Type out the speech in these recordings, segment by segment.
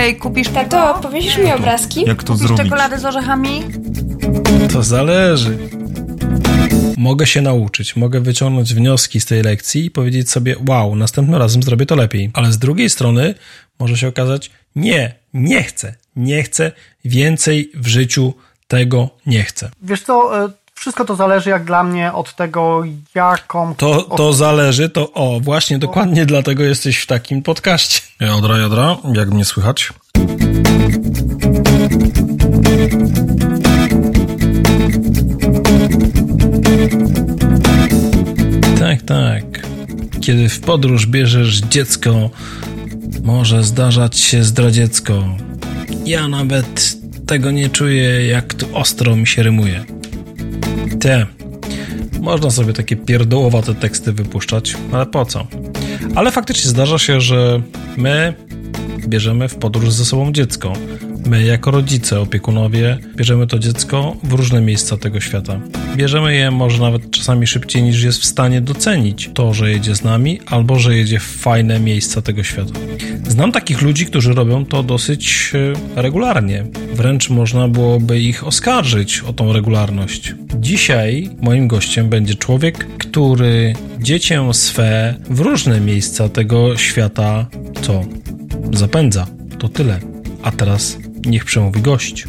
Hej, kupisz Tato, powiesisz mi obrazki? Jak to Kupisz zrobić? czekoladę z orzechami? To zależy. Mogę się nauczyć, mogę wyciągnąć wnioski z tej lekcji i powiedzieć sobie, wow, następnym razem zrobię to lepiej. Ale z drugiej strony może się okazać, nie, nie chcę, nie chcę, więcej w życiu tego nie chcę. Wiesz co, e, wszystko to zależy jak dla mnie od tego, jaką... To, to zależy, to o, właśnie dokładnie dlatego jesteś w takim podcaście. Jodra, jodra, jak mnie słychać? Tak, tak. Kiedy w podróż bierzesz dziecko, może zdarzać się zdradziecko. Ja nawet tego nie czuję, jak tu ostro mi się rymuje. Te. Można sobie takie pierdołowate teksty wypuszczać, ale po co? Ale faktycznie zdarza się, że my bierzemy w podróż ze sobą dziecko. My, jako rodzice, opiekunowie, bierzemy to dziecko w różne miejsca tego świata. Bierzemy je może nawet czasami szybciej niż jest w stanie docenić to, że jedzie z nami, albo że jedzie w fajne miejsca tego świata. Znam takich ludzi, którzy robią to dosyć e, regularnie. Wręcz można byłoby ich oskarżyć o tą regularność. Dzisiaj moim gościem będzie człowiek, który dziecię swe w różne miejsca tego świata co zapędza. To tyle. A teraz niech przemówi gość.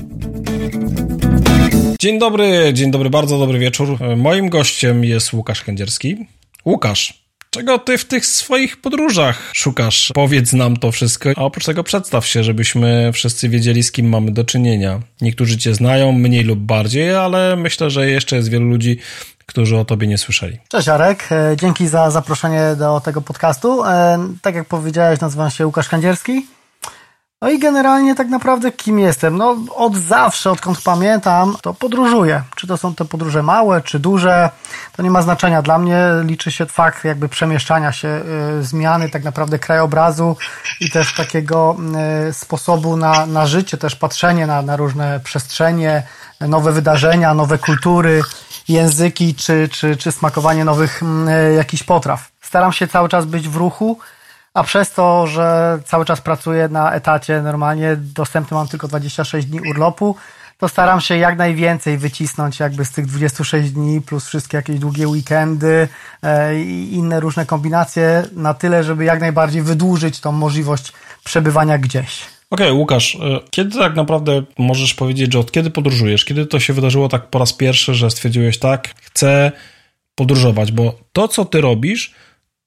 Dzień dobry, dzień dobry, bardzo dobry wieczór. Moim gościem jest Łukasz Kędzierski. Łukasz, czego ty w tych swoich podróżach szukasz? Powiedz nam to wszystko, a oprócz tego przedstaw się, żebyśmy wszyscy wiedzieli, z kim mamy do czynienia. Niektórzy cię znają, mniej lub bardziej, ale myślę, że jeszcze jest wielu ludzi, którzy o tobie nie słyszeli. Cześć Arek, E, dzięki za zaproszenie do tego podcastu. E, Tak jak powiedziałeś, nazywam się Łukasz Kandzierski. No i generalnie tak naprawdę kim jestem? No od zawsze, odkąd pamiętam, to podróżuję. Czy to są te podróże małe, czy duże, to nie ma znaczenia. Dla mnie liczy się fakt jakby przemieszczania się, y, zmiany tak naprawdę krajobrazu i też takiego y, sposobu na, na życie, też patrzenie na, na różne przestrzenie, nowe wydarzenia, nowe kultury, języki, czy, czy, czy smakowanie nowych y, jakichś potraw. Staram się cały czas być w ruchu, a przez to, że cały czas pracuję na etacie, normalnie dostępny mam tylko 26 dni urlopu, to staram się jak najwięcej wycisnąć jakby z tych 26 dni, plus wszystkie jakieś długie weekendy e, i inne różne kombinacje na tyle, żeby jak najbardziej wydłużyć tą możliwość przebywania gdzieś. Okej, Łukasz, e, kiedy tak naprawdę możesz powiedzieć, że od kiedy podróżujesz? Kiedy to się wydarzyło tak po raz pierwszy, że stwierdziłeś tak, chcę podróżować? Bo to, co ty robisz,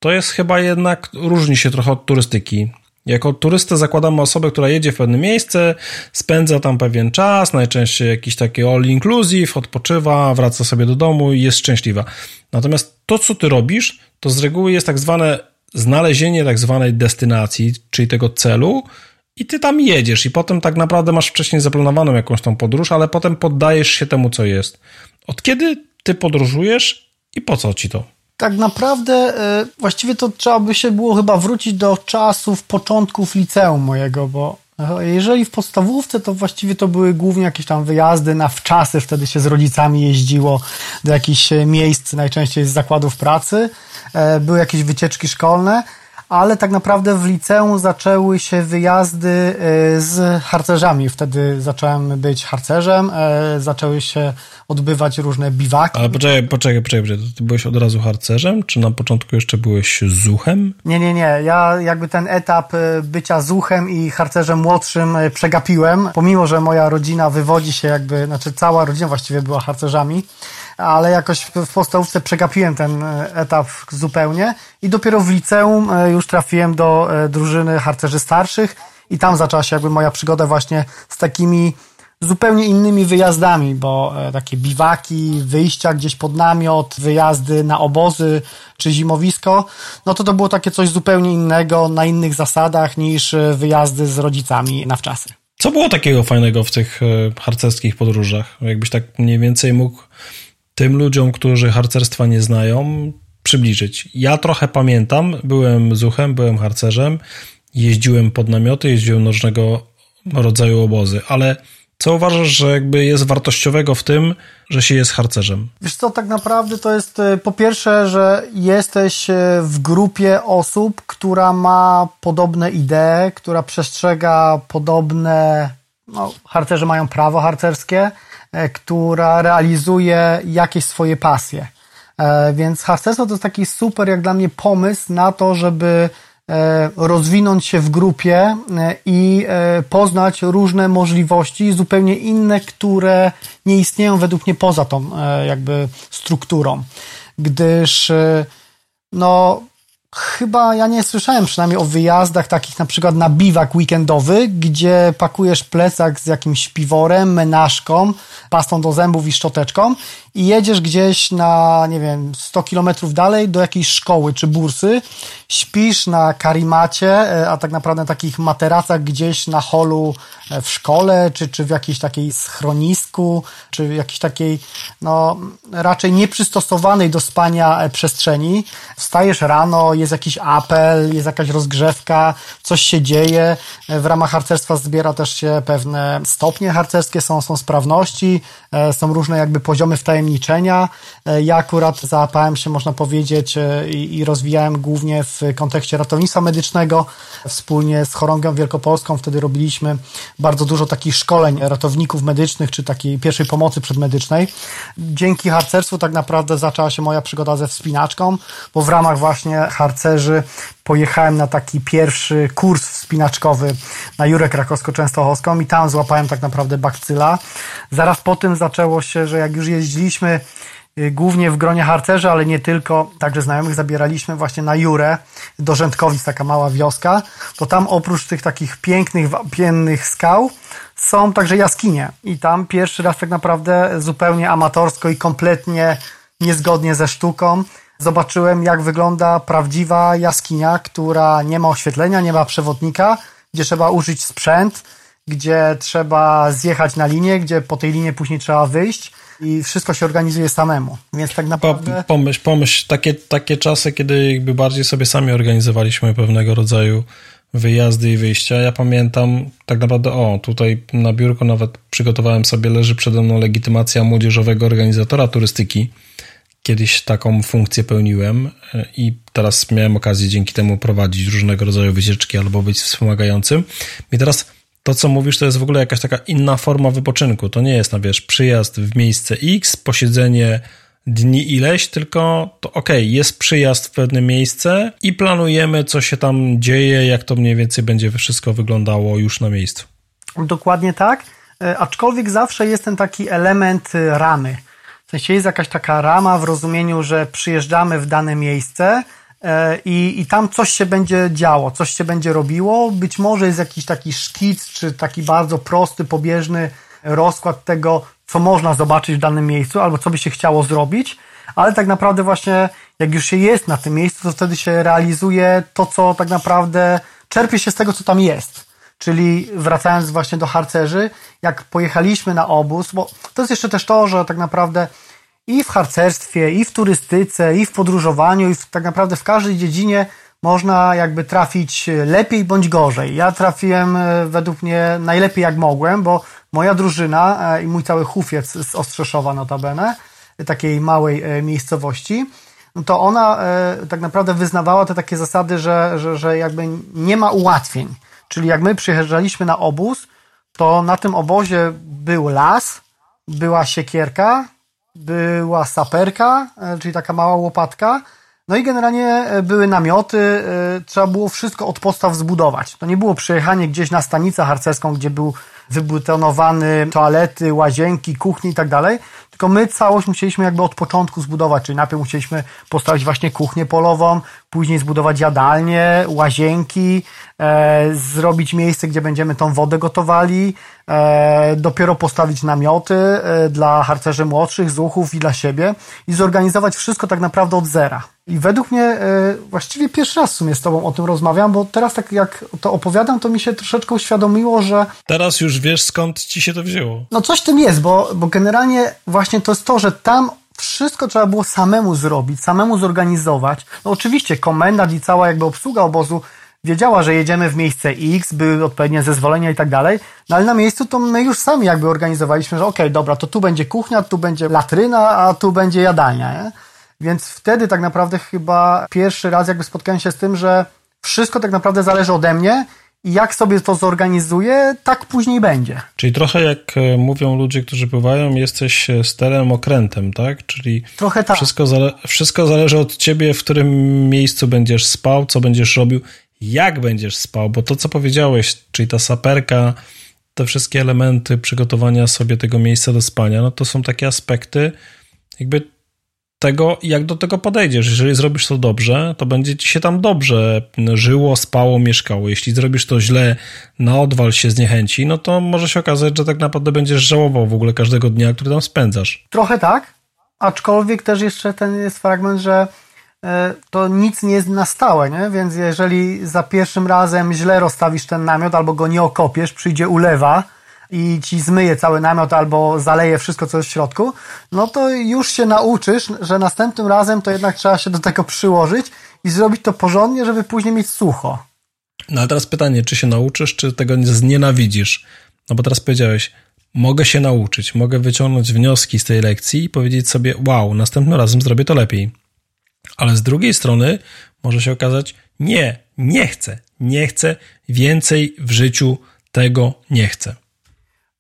to jest chyba jednak, różni się trochę od turystyki. Jako turystę zakładamy osobę, która jedzie w pewne miejsce, spędza tam pewien czas, najczęściej jakiś taki all inclusive, odpoczywa, wraca sobie do domu i jest szczęśliwa. Natomiast to, co ty robisz, to z reguły jest tak zwane znalezienie tak zwanej destynacji, czyli tego celu, i ty tam jedziesz, i potem tak naprawdę masz wcześniej zaplanowaną jakąś tą podróż, ale potem poddajesz się temu, co jest. Od kiedy ty podróżujesz i po co ci to? Tak naprawdę e, właściwie to trzeba by się było chyba wrócić do czasów początków liceum mojego, bo e, jeżeli w podstawówce, to właściwie to były głównie jakieś tam wyjazdy na wczasy, wtedy się z rodzicami jeździło do jakichś miejsc, najczęściej z zakładów pracy, E, były jakieś wycieczki szkolne, ale tak naprawdę w liceum zaczęły się wyjazdy e, z harcerzami. Wtedy zacząłem być harcerzem, e, zaczęły się odbywać różne biwaki. Ale poczekaj, poczekaj, poczekaj, ty byłeś od razu harcerzem, czy na początku jeszcze byłeś zuchem? Nie, nie, nie. Ja jakby ten etap e, bycia zuchem i harcerzem młodszym przegapiłem. Pomimo, że moja rodzina wywodzi się jakby, znaczy cała rodzina właściwie była harcerzami, ale jakoś w podstawówce przegapiłem ten e, etap zupełnie i dopiero w liceum e, już trafiłem do e, drużyny harcerzy starszych i tam zaczęła się jakby moja przygoda właśnie z takimi zupełnie innymi wyjazdami, bo takie biwaki, wyjścia gdzieś pod namiot, wyjazdy na obozy czy zimowisko, no to to było takie coś zupełnie innego, na innych zasadach niż wyjazdy z rodzicami na wczasy. Co było takiego fajnego w tych harcerskich podróżach? Jakbyś tak mniej więcej mógł tym ludziom, którzy harcerstwa nie znają, przybliżyć. Ja trochę pamiętam, byłem zuchem, byłem harcerzem, jeździłem pod namioty, jeździłem różnego rodzaju obozy, ale Co uważasz, że jakby jest wartościowego w tym, że się jest harcerzem? Wiesz co, tak naprawdę to jest e, po pierwsze, że jesteś e, w grupie osób, która ma podobne idee, która przestrzega podobne, no, harcerze mają prawo harcerskie, która realizuje jakieś swoje pasje. Więc harcerstwo to jest taki super, jak dla mnie, pomysł na to, żeby E, rozwinąć się w grupie e, i e, poznać różne możliwości, zupełnie inne, które nie istnieją według mnie poza tą jakby strukturą. Gdyż no, chyba ja nie słyszałem przynajmniej o wyjazdach takich na przykład na biwak weekendowy, gdzie pakujesz plecak z jakimś piworem, menażką, pastą do zębów i szczoteczką i jedziesz gdzieś na, nie wiem, 100 kilometrów dalej do jakiejś szkoły czy bursy, śpisz na karimacie, e, a tak naprawdę na takich materacach gdzieś na holu e, w szkole, czy, czy w jakiejś takiej schronisku, czy w jakiejś takiej, no, raczej nieprzystosowanej do spania e, przestrzeni. Wstajesz rano, jest jakiś apel, jest jakaś rozgrzewka, coś się dzieje. W ramach harcerstwa zbiera też się pewne stopnie harcerskie, są, są sprawności, są różne jakby poziomy wtajemniczenia tajemniczenia. E, ja akurat załapałem się, można powiedzieć, e, i, i rozwijałem głównie w kontekście ratownictwa medycznego. Wspólnie z Chorągą Wielkopolską wtedy robiliśmy bardzo dużo takich szkoleń ratowników medycznych, czy takiej pierwszej pomocy przedmedycznej. Dzięki harcerstwu tak naprawdę zaczęła się moja przygoda ze wspinaczką, bo w ramach właśnie harcerzy pojechałem na taki pierwszy kurs wspinaczkowy na Jurę Krakowsko-Częstochowską i tam złapałem tak naprawdę bakcyla. Zaraz po tym zaczęło się, że jak już jeździliśmy y, głównie w gronie harcerzy, ale nie tylko, także znajomych zabieraliśmy właśnie na Jurę. Do Rzędkowic, taka mała wioska, to tam oprócz tych takich pięknych, piennych skał są także jaskinie. I tam pierwszy raz tak naprawdę zupełnie amatorsko i kompletnie niezgodnie ze sztuką zobaczyłem, jak wygląda prawdziwa jaskinia, która nie ma oświetlenia, nie ma przewodnika, gdzie trzeba użyć sprzęt, gdzie trzeba zjechać na linię, gdzie po tej linie później trzeba wyjść i wszystko się organizuje samemu. Więc tak naprawdę... Pomyśl, pomyśl, takie, takie czasy, kiedy jakby bardziej sobie sami organizowaliśmy pewnego rodzaju wyjazdy i wyjścia. Ja pamiętam tak naprawdę, o, tutaj na biurku nawet przygotowałem sobie, leży przede mną legitymacja młodzieżowego organizatora turystyki kiedyś taką funkcję pełniłem e, i teraz miałem okazję dzięki temu prowadzić różnego rodzaju wycieczki albo być wspomagającym. I teraz to, co mówisz, to jest w ogóle jakaś taka inna forma wypoczynku. To nie jest, no wiesz, przyjazd w miejsce X, posiedzenie dni ileś, tylko to ok, jest przyjazd w pewne miejsce i planujemy, co się tam dzieje, jak to mniej więcej będzie wszystko wyglądało już na miejscu. Dokładnie tak, e, aczkolwiek zawsze jest ten taki element e, ramy sensie jest jakaś taka rama w rozumieniu, że przyjeżdżamy w dane miejsce e, i, i tam coś się będzie działo, coś się będzie robiło. Być może jest jakiś taki szkic, czy taki bardzo prosty, pobieżny rozkład tego, co można zobaczyć w danym miejscu, albo co by się chciało zrobić, ale tak naprawdę właśnie jak już się jest na tym miejscu, to wtedy się realizuje to, co tak naprawdę czerpie się z tego, co tam jest. Czyli wracając właśnie do harcerzy, jak pojechaliśmy na obóz, bo to jest jeszcze też to, że tak naprawdę i w harcerstwie, i w turystyce, i w podróżowaniu, i w, tak naprawdę w każdej dziedzinie można jakby trafić lepiej bądź gorzej. Ja trafiłem e, według mnie najlepiej jak mogłem, bo moja drużyna e, i mój cały hufiec z Ostrzeszowa notabene, takiej małej e, miejscowości, no to ona tak naprawdę wyznawała te takie zasady, że, że, że jakby nie ma ułatwień. Czyli jak my przyjeżdżaliśmy na obóz, to na tym obozie był las, była siekierka, była saperka, e, czyli taka mała łopatka, no i generalnie e, były namioty, e, trzeba było wszystko od podstaw zbudować. To nie było przejechanie gdzieś na stanicę harcerską, gdzie był wybutonowany toalety, łazienki, kuchni i tak dalej, tylko my całość musieliśmy jakby od początku zbudować, czyli najpierw musieliśmy postawić właśnie kuchnię polową, później zbudować jadalnie, łazienki, e, zrobić miejsce, gdzie będziemy tą wodę gotowali, e, dopiero postawić namioty e, dla harcerzy młodszych, zuchów i dla siebie i zorganizować wszystko tak naprawdę od zera. I według mnie e, właściwie pierwszy raz w sumie z Tobą o tym rozmawiam, bo teraz tak jak to opowiadam, to mi się troszeczkę uświadomiło, że... Teraz już wiesz skąd Ci się to wzięło. No coś tym jest, bo, bo generalnie właśnie to jest to, że tam wszystko trzeba było samemu zrobić, samemu zorganizować. No oczywiście komendant i cała jakby obsługa obozu wiedziała, że jedziemy w miejsce X, były odpowiednie zezwolenia i tak dalej, no ale na miejscu to my już sami jakby organizowaliśmy, że okej, okay, dobra, to tu będzie kuchnia, tu będzie latryna, a tu będzie jadalnia, nie? Więc wtedy tak naprawdę chyba pierwszy raz jakby spotkałem się z tym, że wszystko tak naprawdę zależy ode mnie i jak sobie to zorganizuję, tak później będzie. Czyli trochę jak e, mówią ludzie, którzy pływają, jesteś e, sterem okrętem, tak? Czyli trochę tak. Wszystko, zale wszystko zależy od ciebie, w którym miejscu będziesz spał, co będziesz robił, jak będziesz spał, bo to, co powiedziałeś, czyli ta saperka, te wszystkie elementy przygotowania sobie tego miejsca do spania, no to są takie aspekty, jakby tego, jak do tego podejdziesz. Jeżeli zrobisz to dobrze, to będzie ci się tam dobrze żyło, spało, mieszkało. Jeśli zrobisz to źle, na odwal się zniechęci, no to może się okazać, że tak naprawdę będziesz żałował w ogóle każdego dnia, który tam spędzasz. Trochę tak, aczkolwiek też jeszcze ten jest fragment, że e, to nic nie jest na stałe, nie? więc jeżeli za pierwszym razem źle rozstawisz ten namiot albo go nie okopiesz, przyjdzie ulewa, i ci zmyje cały namiot albo zaleje wszystko, co jest w środku, no to już się nauczysz, że następnym razem to jednak trzeba się do tego przyłożyć i zrobić to porządnie, żeby później mieć sucho. No a teraz pytanie, czy się nauczysz, czy tego znienawidzisz? No bo teraz powiedziałeś, mogę się nauczyć, mogę wyciągnąć wnioski z tej lekcji i powiedzieć sobie, wow, następnym razem zrobię to lepiej. Ale z drugiej strony może się okazać, nie, nie chcę, nie chcę, więcej w życiu tego nie chcę.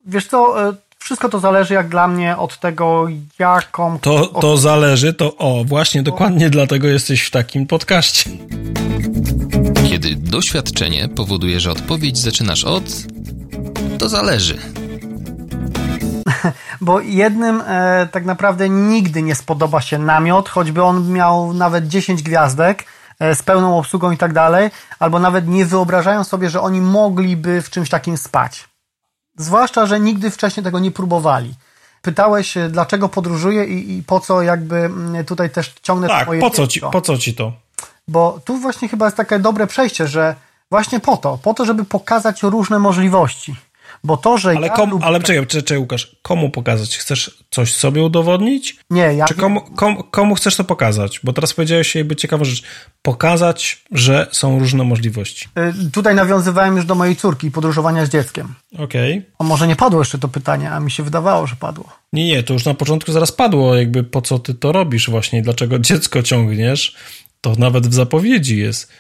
Wiesz co, e, wszystko to zależy jak dla mnie od tego, jaką... To, to zależy, to o, właśnie dokładnie dlatego jesteś w takim podcaście. Kiedy doświadczenie powoduje, że odpowiedź zaczynasz od... To zależy. Bo jednym e, tak naprawdę nigdy nie spodoba się namiot, choćby on miał nawet 10 gwiazdek e, z pełną obsługą i tak dalej, albo nawet nie wyobrażają sobie, że oni mogliby w czymś takim spać. Zwłaszcza, że nigdy wcześniej tego nie próbowali. Pytałeś, e, dlaczego podróżuję i, i po co jakby mm, tutaj też ciągnę tak, po co, ci, po co ci to? Bo tu właśnie chyba jest takie dobre przejście, że właśnie po to, po to, żeby pokazać różne możliwości. Bo to, że. Ale, ja kom, ale czekaj, czekaj, Łukasz, komu pokazać? Chcesz coś sobie udowodnić? Nie, ja. Czy komu, komu, komu chcesz to pokazać? Bo teraz powiedziałeś jakby ciekawa rzecz. Pokazać, że są różne możliwości. Y, tutaj nawiązywałem już do mojej córki podróżowania z dzieckiem. Okej. Okay. Może nie padło jeszcze to pytanie, a mi się wydawało, że padło. Nie, nie, to już na początku zaraz padło, jakby po co ty to robisz właśnie, dlaczego dziecko ciągniesz. To nawet w zapowiedzi jest.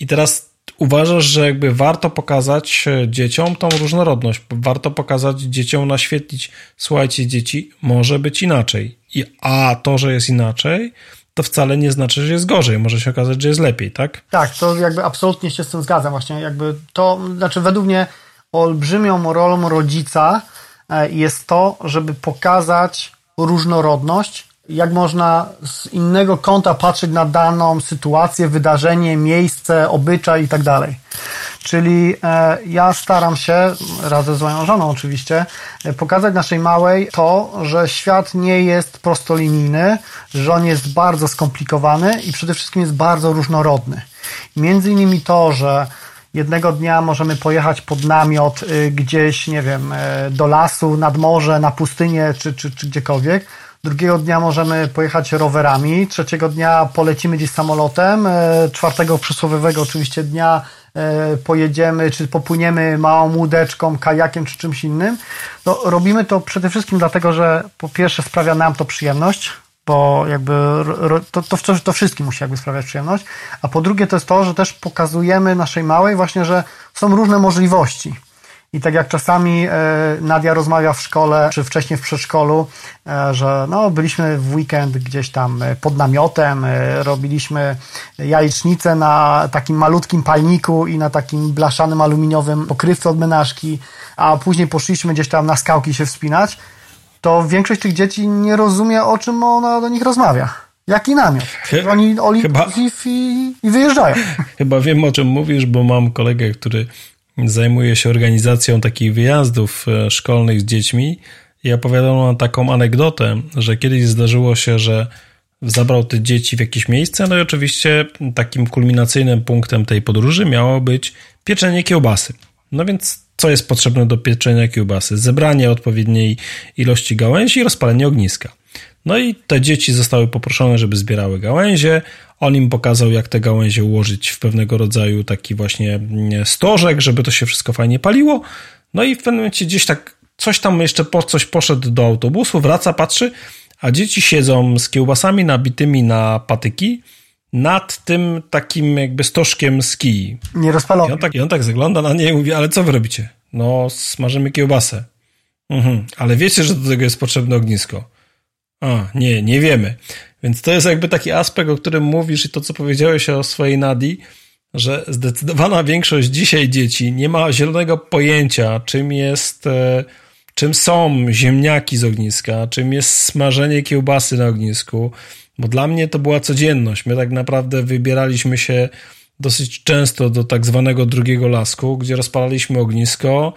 I teraz uważasz, że jakby warto pokazać e, dzieciom tą różnorodność, warto pokazać dzieciom, naświetlić, słuchajcie dzieci, może być inaczej. I, a to, że jest inaczej, to wcale nie znaczy, że jest gorzej. Może się okazać, że jest lepiej, tak? Tak, to jakby absolutnie się z tym zgadzam. Właśnie jakby to, znaczy według mnie olbrzymią rolą rodzica e, jest to, żeby pokazać różnorodność jak można z innego kąta patrzeć na daną sytuację, wydarzenie, miejsce, obyczaj i tak dalej. Czyli e, ja staram się, razem z moją żoną oczywiście, e, pokazać naszej małej to, że świat nie jest prostolinijny, że on jest bardzo skomplikowany i przede wszystkim jest bardzo różnorodny. Między innymi to, że jednego dnia możemy pojechać pod namiot y, gdzieś, nie wiem, e, do lasu, nad morze, na pustynię czy, czy, czy gdziekolwiek, drugiego dnia możemy pojechać rowerami, trzeciego dnia polecimy gdzieś samolotem, e, czwartego przysłowiowego oczywiście dnia e, pojedziemy, czy popłyniemy małą łódeczką, kajakiem, czy czymś innym. No, robimy to przede wszystkim dlatego, że po pierwsze sprawia nam to przyjemność, bo jakby to, to, to wszystkim musi jakby sprawiać przyjemność, a po drugie to jest to, że też pokazujemy naszej małej właśnie, że są różne możliwości i tak jak czasami e, Nadia rozmawia w szkole, czy wcześniej w przedszkolu, e, że no, byliśmy w weekend gdzieś tam e, pod namiotem, robiliśmy jajecznicę na takim malutkim palniku i na takim blaszanym aluminiowym pokrywce od menażki, a później poszliśmy gdzieś tam na skałki się wspinać, to większość tych dzieci nie rozumie, o czym ona do nich rozmawia. Jaki namiot? Oni oli Chyba... i, i wyjeżdżają. Chyba wiem, o czym mówisz, bo mam kolegę, który zajmuje się organizacją takich wyjazdów e, szkolnych z dziećmi i opowiadał nam taką anegdotę, że kiedyś zdarzyło się, że zabrał te dzieci w jakieś miejsce, no i oczywiście takim kulminacyjnym punktem tej podróży miało być pieczenie kiełbasy. No więc co jest potrzebne do pieczenia kiełbasy? Zebranie odpowiedniej ilości gałęzi i rozpalenie ogniska. No i te dzieci zostały poproszone, żeby zbierały gałęzie, On im pokazał, jak te gałęzie ułożyć w pewnego rodzaju taki właśnie mm, stożek, żeby to się wszystko fajnie paliło. No i w pewnym momencie gdzieś tak coś tam jeszcze po coś poszedł do autobusu, wraca, patrzy, a dzieci siedzą z kiełbasami nabitymi na patyki nad tym takim jakby stożkiem z kij. Nie rozpalony. I on tak, i on tak zagląda na nie i mówi, ale co wy robicie? No, smażymy kiełbasę. Mhm, ale wiecie, że do tego jest potrzebne ognisko. A, nie, nie wiemy. Więc to jest jakby taki aspekt, o którym mówisz i to, co powiedziałeś o swojej Nadi, że zdecydowana większość dzisiaj dzieci nie ma zielonego pojęcia, czym jest, e, czym są ziemniaki z ogniska, czym jest smażenie kiełbasy na ognisku, bo dla mnie to była codzienność. My tak naprawdę wybieraliśmy się dosyć często do tak zwanego drugiego lasku, gdzie rozpalaliśmy ognisko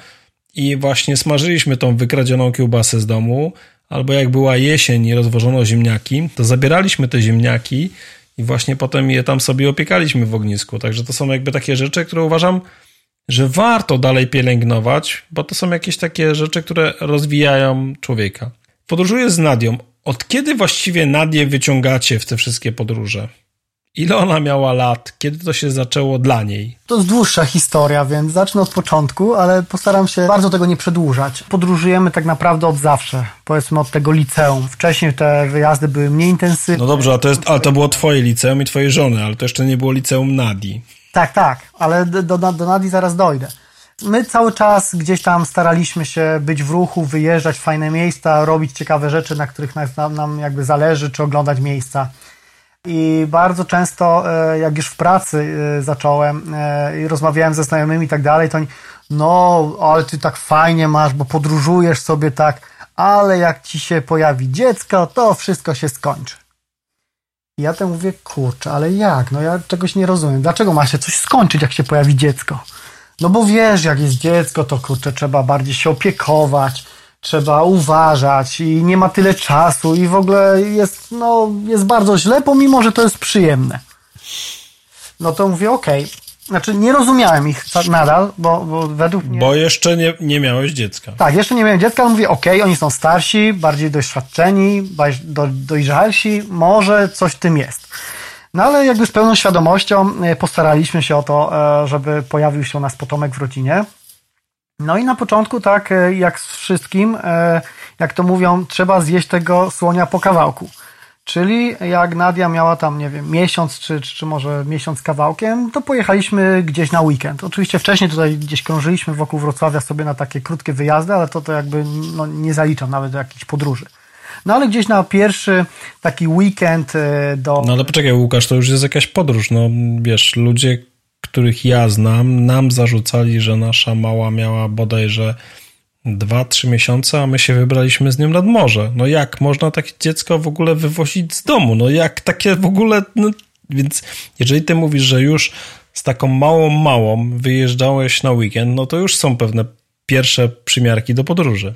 i właśnie smażyliśmy tą wykradzioną kiełbasę z domu, albo jak była jesień i rozwożono ziemniaki, to zabieraliśmy te ziemniaki i właśnie potem je tam sobie opiekaliśmy w ognisku. Także to są jakby takie rzeczy, które uważam, że warto dalej pielęgnować, bo to są jakieś takie rzeczy, które rozwijają człowieka. Podróżuję z Nadią. Od kiedy właściwie Nadię wyciągacie w te wszystkie podróże? Ile ona miała lat? Kiedy to się zaczęło dla niej? To jest dłuższa historia, więc zacznę od początku, ale postaram się bardzo tego nie przedłużać. Podróżujemy tak naprawdę od zawsze, powiedzmy od tego liceum. Wcześniej te wyjazdy były mniej intensywne. No dobrze, a to jest, ale to było twoje liceum i twojej żony, ale to jeszcze nie było liceum Nadi. Tak, tak, ale do, do, Nadi zaraz dojdę. My cały czas gdzieś tam staraliśmy się być w ruchu, wyjeżdżać w fajne miejsca, robić ciekawe rzeczy, na których nam, nam jakby zależy, czy oglądać miejsca. I bardzo często, e, jak już w pracy e, zacząłem e, i rozmawiałem ze znajomymi i tak dalej, to oni, no, ale ty tak fajnie masz, bo podróżujesz sobie tak, ale jak ci się pojawi dziecko, to wszystko się skończy. I ja to mówię, kurczę, ale jak? No ja czegoś nie rozumiem. Dlaczego ma się coś skończyć, jak się pojawi dziecko? No bo wiesz, jak jest dziecko, to kurczę, trzeba bardziej się opiekować, trzeba uważać i nie ma tyle czasu i w ogóle jest, no, jest bardzo źle, pomimo, że to jest przyjemne. No to mówię, okej. Okay. Znaczy, nie rozumiałem ich nadal, bo, bo według mnie... Bo jeszcze nie, nie miałeś dziecka. Tak, jeszcze nie miałem dziecka, ale mówię, okej, okay, oni są starsi, bardziej doświadczeni, do, dojrzalsi, może coś w tym jest. No ale jakby z pełną świadomością e, postaraliśmy się o to, e, żeby pojawił się u nas potomek w rodzinie. No i na początku, tak e, jak z wszystkim, e, jak to mówią, trzeba zjeść tego słonia po kawałku. Czyli jak Nadia miała tam, nie wiem, miesiąc czy, czy, może miesiąc kawałkiem, to pojechaliśmy gdzieś na weekend. Oczywiście wcześniej tutaj gdzieś krążyliśmy wokół Wrocławia sobie na takie krótkie wyjazdy, ale to to jakby no, nie zaliczam nawet do jakichś podróży. No ale gdzieś na pierwszy taki weekend e, do... No ale poczekaj Łukasz, to już jest jakaś podróż. No wiesz, ludzie, których ja znam, nam zarzucali, że nasza mała miała bodajże 2-3 miesiące, a my się wybraliśmy z nią nad morze. No jak można takie dziecko w ogóle wywozić z domu? No jak takie w ogóle. No, więc jeżeli ty mówisz, że już z taką małą, małą wyjeżdżałeś na weekend, no to już są pewne pierwsze przymiarki do podróży.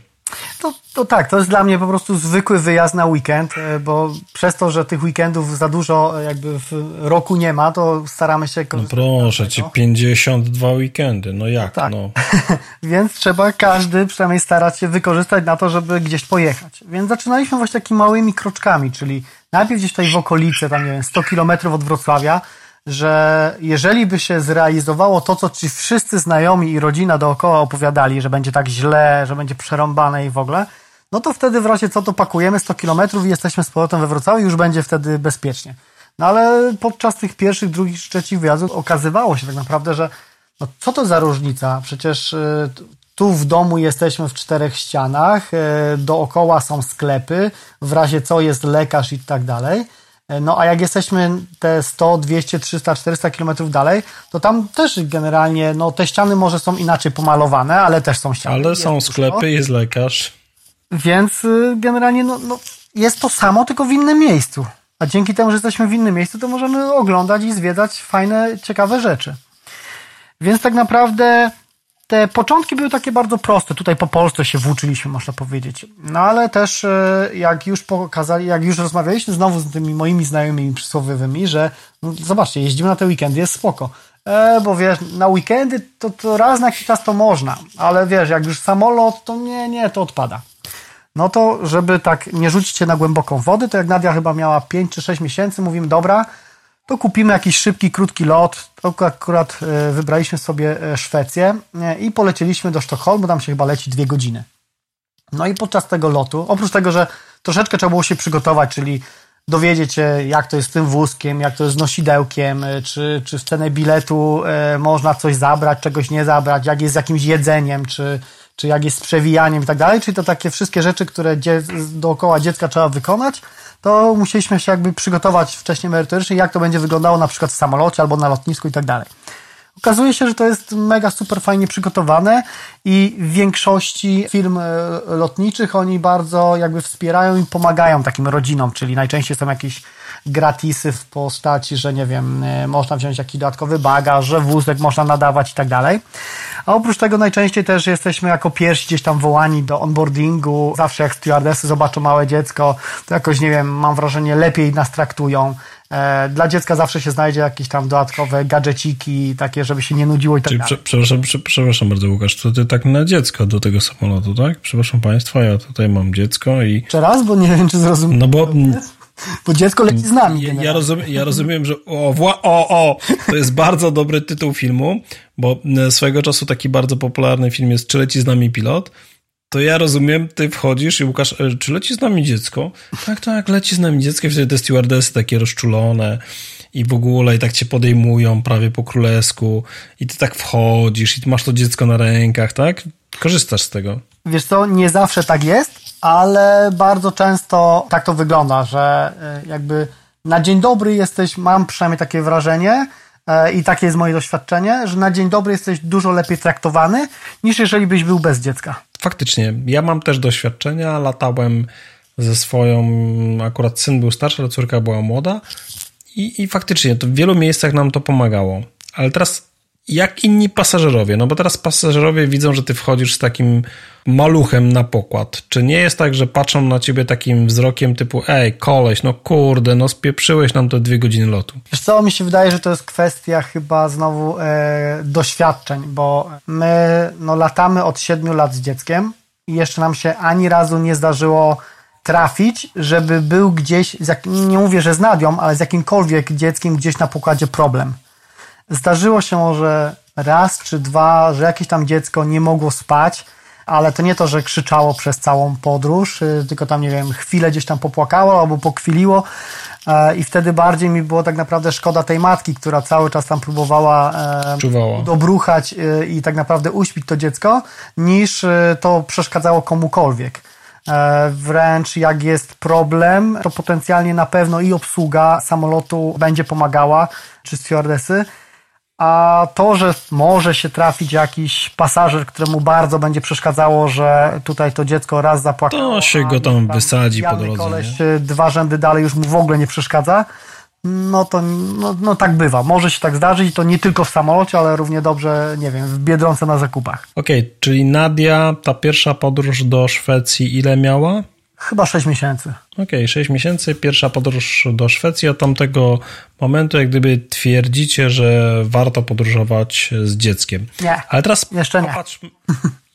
To, to tak, to jest dla mnie po prostu zwykły wyjazd na weekend, e, bo przez to, że tych weekendów za dużo e, jakby w roku nie ma, to staramy się No proszę cię, 52 weekendy, no jak tak. no? Więc trzeba każdy przynajmniej starać się wykorzystać na to, żeby gdzieś pojechać. Więc zaczynaliśmy właśnie takimi małymi kroczkami, czyli najpierw gdzieś tutaj w okolicy, tam nie wiem, 100 kilometrów od Wrocławia, że jeżeli by się zrealizowało to, co ci wszyscy znajomi i rodzina dookoła opowiadali, że będzie tak źle, że będzie przerąbane i w ogóle, no to wtedy w razie co to pakujemy 100 kilometrów i jesteśmy z powrotem we Wrocławiu już będzie wtedy bezpiecznie. No ale podczas tych pierwszych, drugich, trzecich wyjazdów okazywało się tak naprawdę, że no co to za różnica? Przecież y, tu w domu jesteśmy w czterech ścianach, y, dookoła są sklepy, w razie co jest lekarz i tak dalej. E, no a jak jesteśmy te 100, 200, 300, 400 kilometrów dalej, to tam też generalnie, no te ściany może są inaczej pomalowane, ale też są ściany. Ale są sklepy, jest lekarz. Więc y, generalnie no, no, jest to samo, tylko w innym miejscu. A dzięki temu, że jesteśmy w innym miejscu, to możemy oglądać i zwiedzać fajne, ciekawe rzeczy. Więc tak naprawdę te początki były takie bardzo proste. Tutaj po Polsce się włóczyliśmy, można powiedzieć. No ale też e, jak już pokazali, jak już rozmawialiśmy znowu z tymi moimi znajomymi przysłowiowymi, że no, zobaczcie, jeździmy na te weekendy, jest spoko. E, bo wiesz, na weekendy to, to raz na jakiś czas to można, ale wiesz, jak już samolot, to nie, nie, to odpada. No to, żeby tak nie rzucić się na głęboką wodę, to jak Nadia chyba miała 5 czy 6 miesięcy, mówimy, dobra, to kupimy jakiś szybki, krótki lot. To akurat e, wybraliśmy sobie e, Szwecję e, i polecieliśmy do Sztokholmu, tam się chyba leci dwie godziny. No i podczas tego lotu, oprócz tego, że troszeczkę trzeba było się przygotować, czyli dowiedzieć się, jak to jest z tym wózkiem, jak to jest z nosidełkiem, czy, czy w cenę biletu można coś zabrać, czegoś nie zabrać, jak jest z jakimś jedzeniem, czy, czy jak jest z przewijaniem i tak dalej, czyli to takie wszystkie rzeczy, które dookoła dziecka trzeba wykonać, to musieliśmy się jakby przygotować wcześniej merytorycznie, jak to będzie wyglądało na przykład w samolocie albo na lotnisku i tak dalej. Okazuje się, że to jest mega super fajnie przygotowane i w większości firm e, lotniczych oni bardzo jakby wspierają i pomagają takim rodzinom, czyli najczęściej są jakieś gratisy w postaci, że nie wiem, e, można wziąć jakiś dodatkowy bagaż, że wózek można nadawać i tak dalej. A oprócz tego najczęściej też jesteśmy jako pierwsi gdzieś tam wołani do onboardingu. Zawsze jak stewardessy zobaczą małe dziecko, to jakoś, nie wiem, mam wrażenie, lepiej nas traktują. E, dla dziecka zawsze się znajdzie jakieś tam dodatkowe gadżeciki, takie, żeby się nie nudziło i tak dalej. Przepraszam, przepraszam bardzo, Łukasz, to ty tak na dziecko do tego samolotu, tak? Przepraszam Państwa, ja tutaj mam dziecko i... Jeszcze raz, bo nie wiem, czy zrozumiałem. No bo... Bo dziecko leci z nami. Ja, ja, rozumiem, ja rozumiem, że o, wła, o, o, to jest bardzo dobry tytuł filmu, bo swojego czasu taki bardzo popularny film jest Czy leci z nami pilot? to ja rozumiem, ty wchodzisz i Łukasz, e, czy leci z nami dziecko? Tak, tak, leci z nami dziecko i wtedy te stewardessy takie rozczulone i w ogóle i tak cię podejmują prawie po królesku i ty tak wchodzisz i masz to dziecko na rękach, tak? Korzystasz z tego. Wiesz co, nie zawsze tak jest, ale bardzo często tak to wygląda, że e, jakby na dzień dobry jesteś, mam przynajmniej takie wrażenie, e, i takie jest moje doświadczenie, że na dzień dobry jesteś dużo lepiej traktowany, niż jeżeli byś był bez dziecka faktycznie, ja mam też doświadczenia, latałem ze swoją, akurat syn był starszy, ale córka była młoda i, i faktycznie to w wielu miejscach nam to pomagało. Ale teraz jak inni pasażerowie? No bo teraz pasażerowie widzą, że ty wchodzisz z takim maluchem na pokład. Czy nie jest tak, że patrzą na ciebie takim wzrokiem typu ej, koleś, no kurde, no spieprzyłeś nam te dwie godziny lotu? Wiesz co, mi się wydaje, że to jest kwestia chyba znowu e, doświadczeń, bo my no, latamy od siedmiu lat z dzieckiem i jeszcze nam się ani razu nie zdarzyło trafić, żeby był gdzieś, jak, nie mówię, że z Nadią, ale z jakimkolwiek dzieckiem gdzieś na pokładzie problem. Zdarzyło się może raz czy dwa, że jakieś tam dziecko nie mogło spać, ale to nie to, że krzyczało przez całą podróż, y, tylko tam, nie wiem, chwilę gdzieś tam popłakało albo pokwiliło e, i wtedy bardziej mi było tak naprawdę szkoda tej matki, która cały czas tam próbowała e, Czuwała. dobruchać y, i tak naprawdę uśpić to dziecko, niż y, to przeszkadzało komukolwiek. E, wręcz jak jest problem, to potencjalnie na pewno i obsługa samolotu będzie pomagała, czy stewardesy, a to, że może się trafić jakiś pasażer, któremu bardzo będzie przeszkadzało, że tutaj to dziecko raz zapłakało. To się go tam wysadzi po drodze. Koleś nie? dwa rzędy dalej już mu w ogóle nie przeszkadza. No to no, no tak bywa. Może się tak zdarzyć to nie tylko w samolocie, ale równie dobrze, nie wiem, w Biedronce na zakupach. Okej, okay, czyli Nadia, ta pierwsza podróż do Szwecji ile miała? Chyba 6 miesięcy. Okej, okay, 6 miesięcy, pierwsza podróż do Szwecji. Od tamtego momentu, jak gdyby twierdzicie, że warto podróżować z dzieckiem. Nie. Ale teraz jeszcze nie. Popatrz...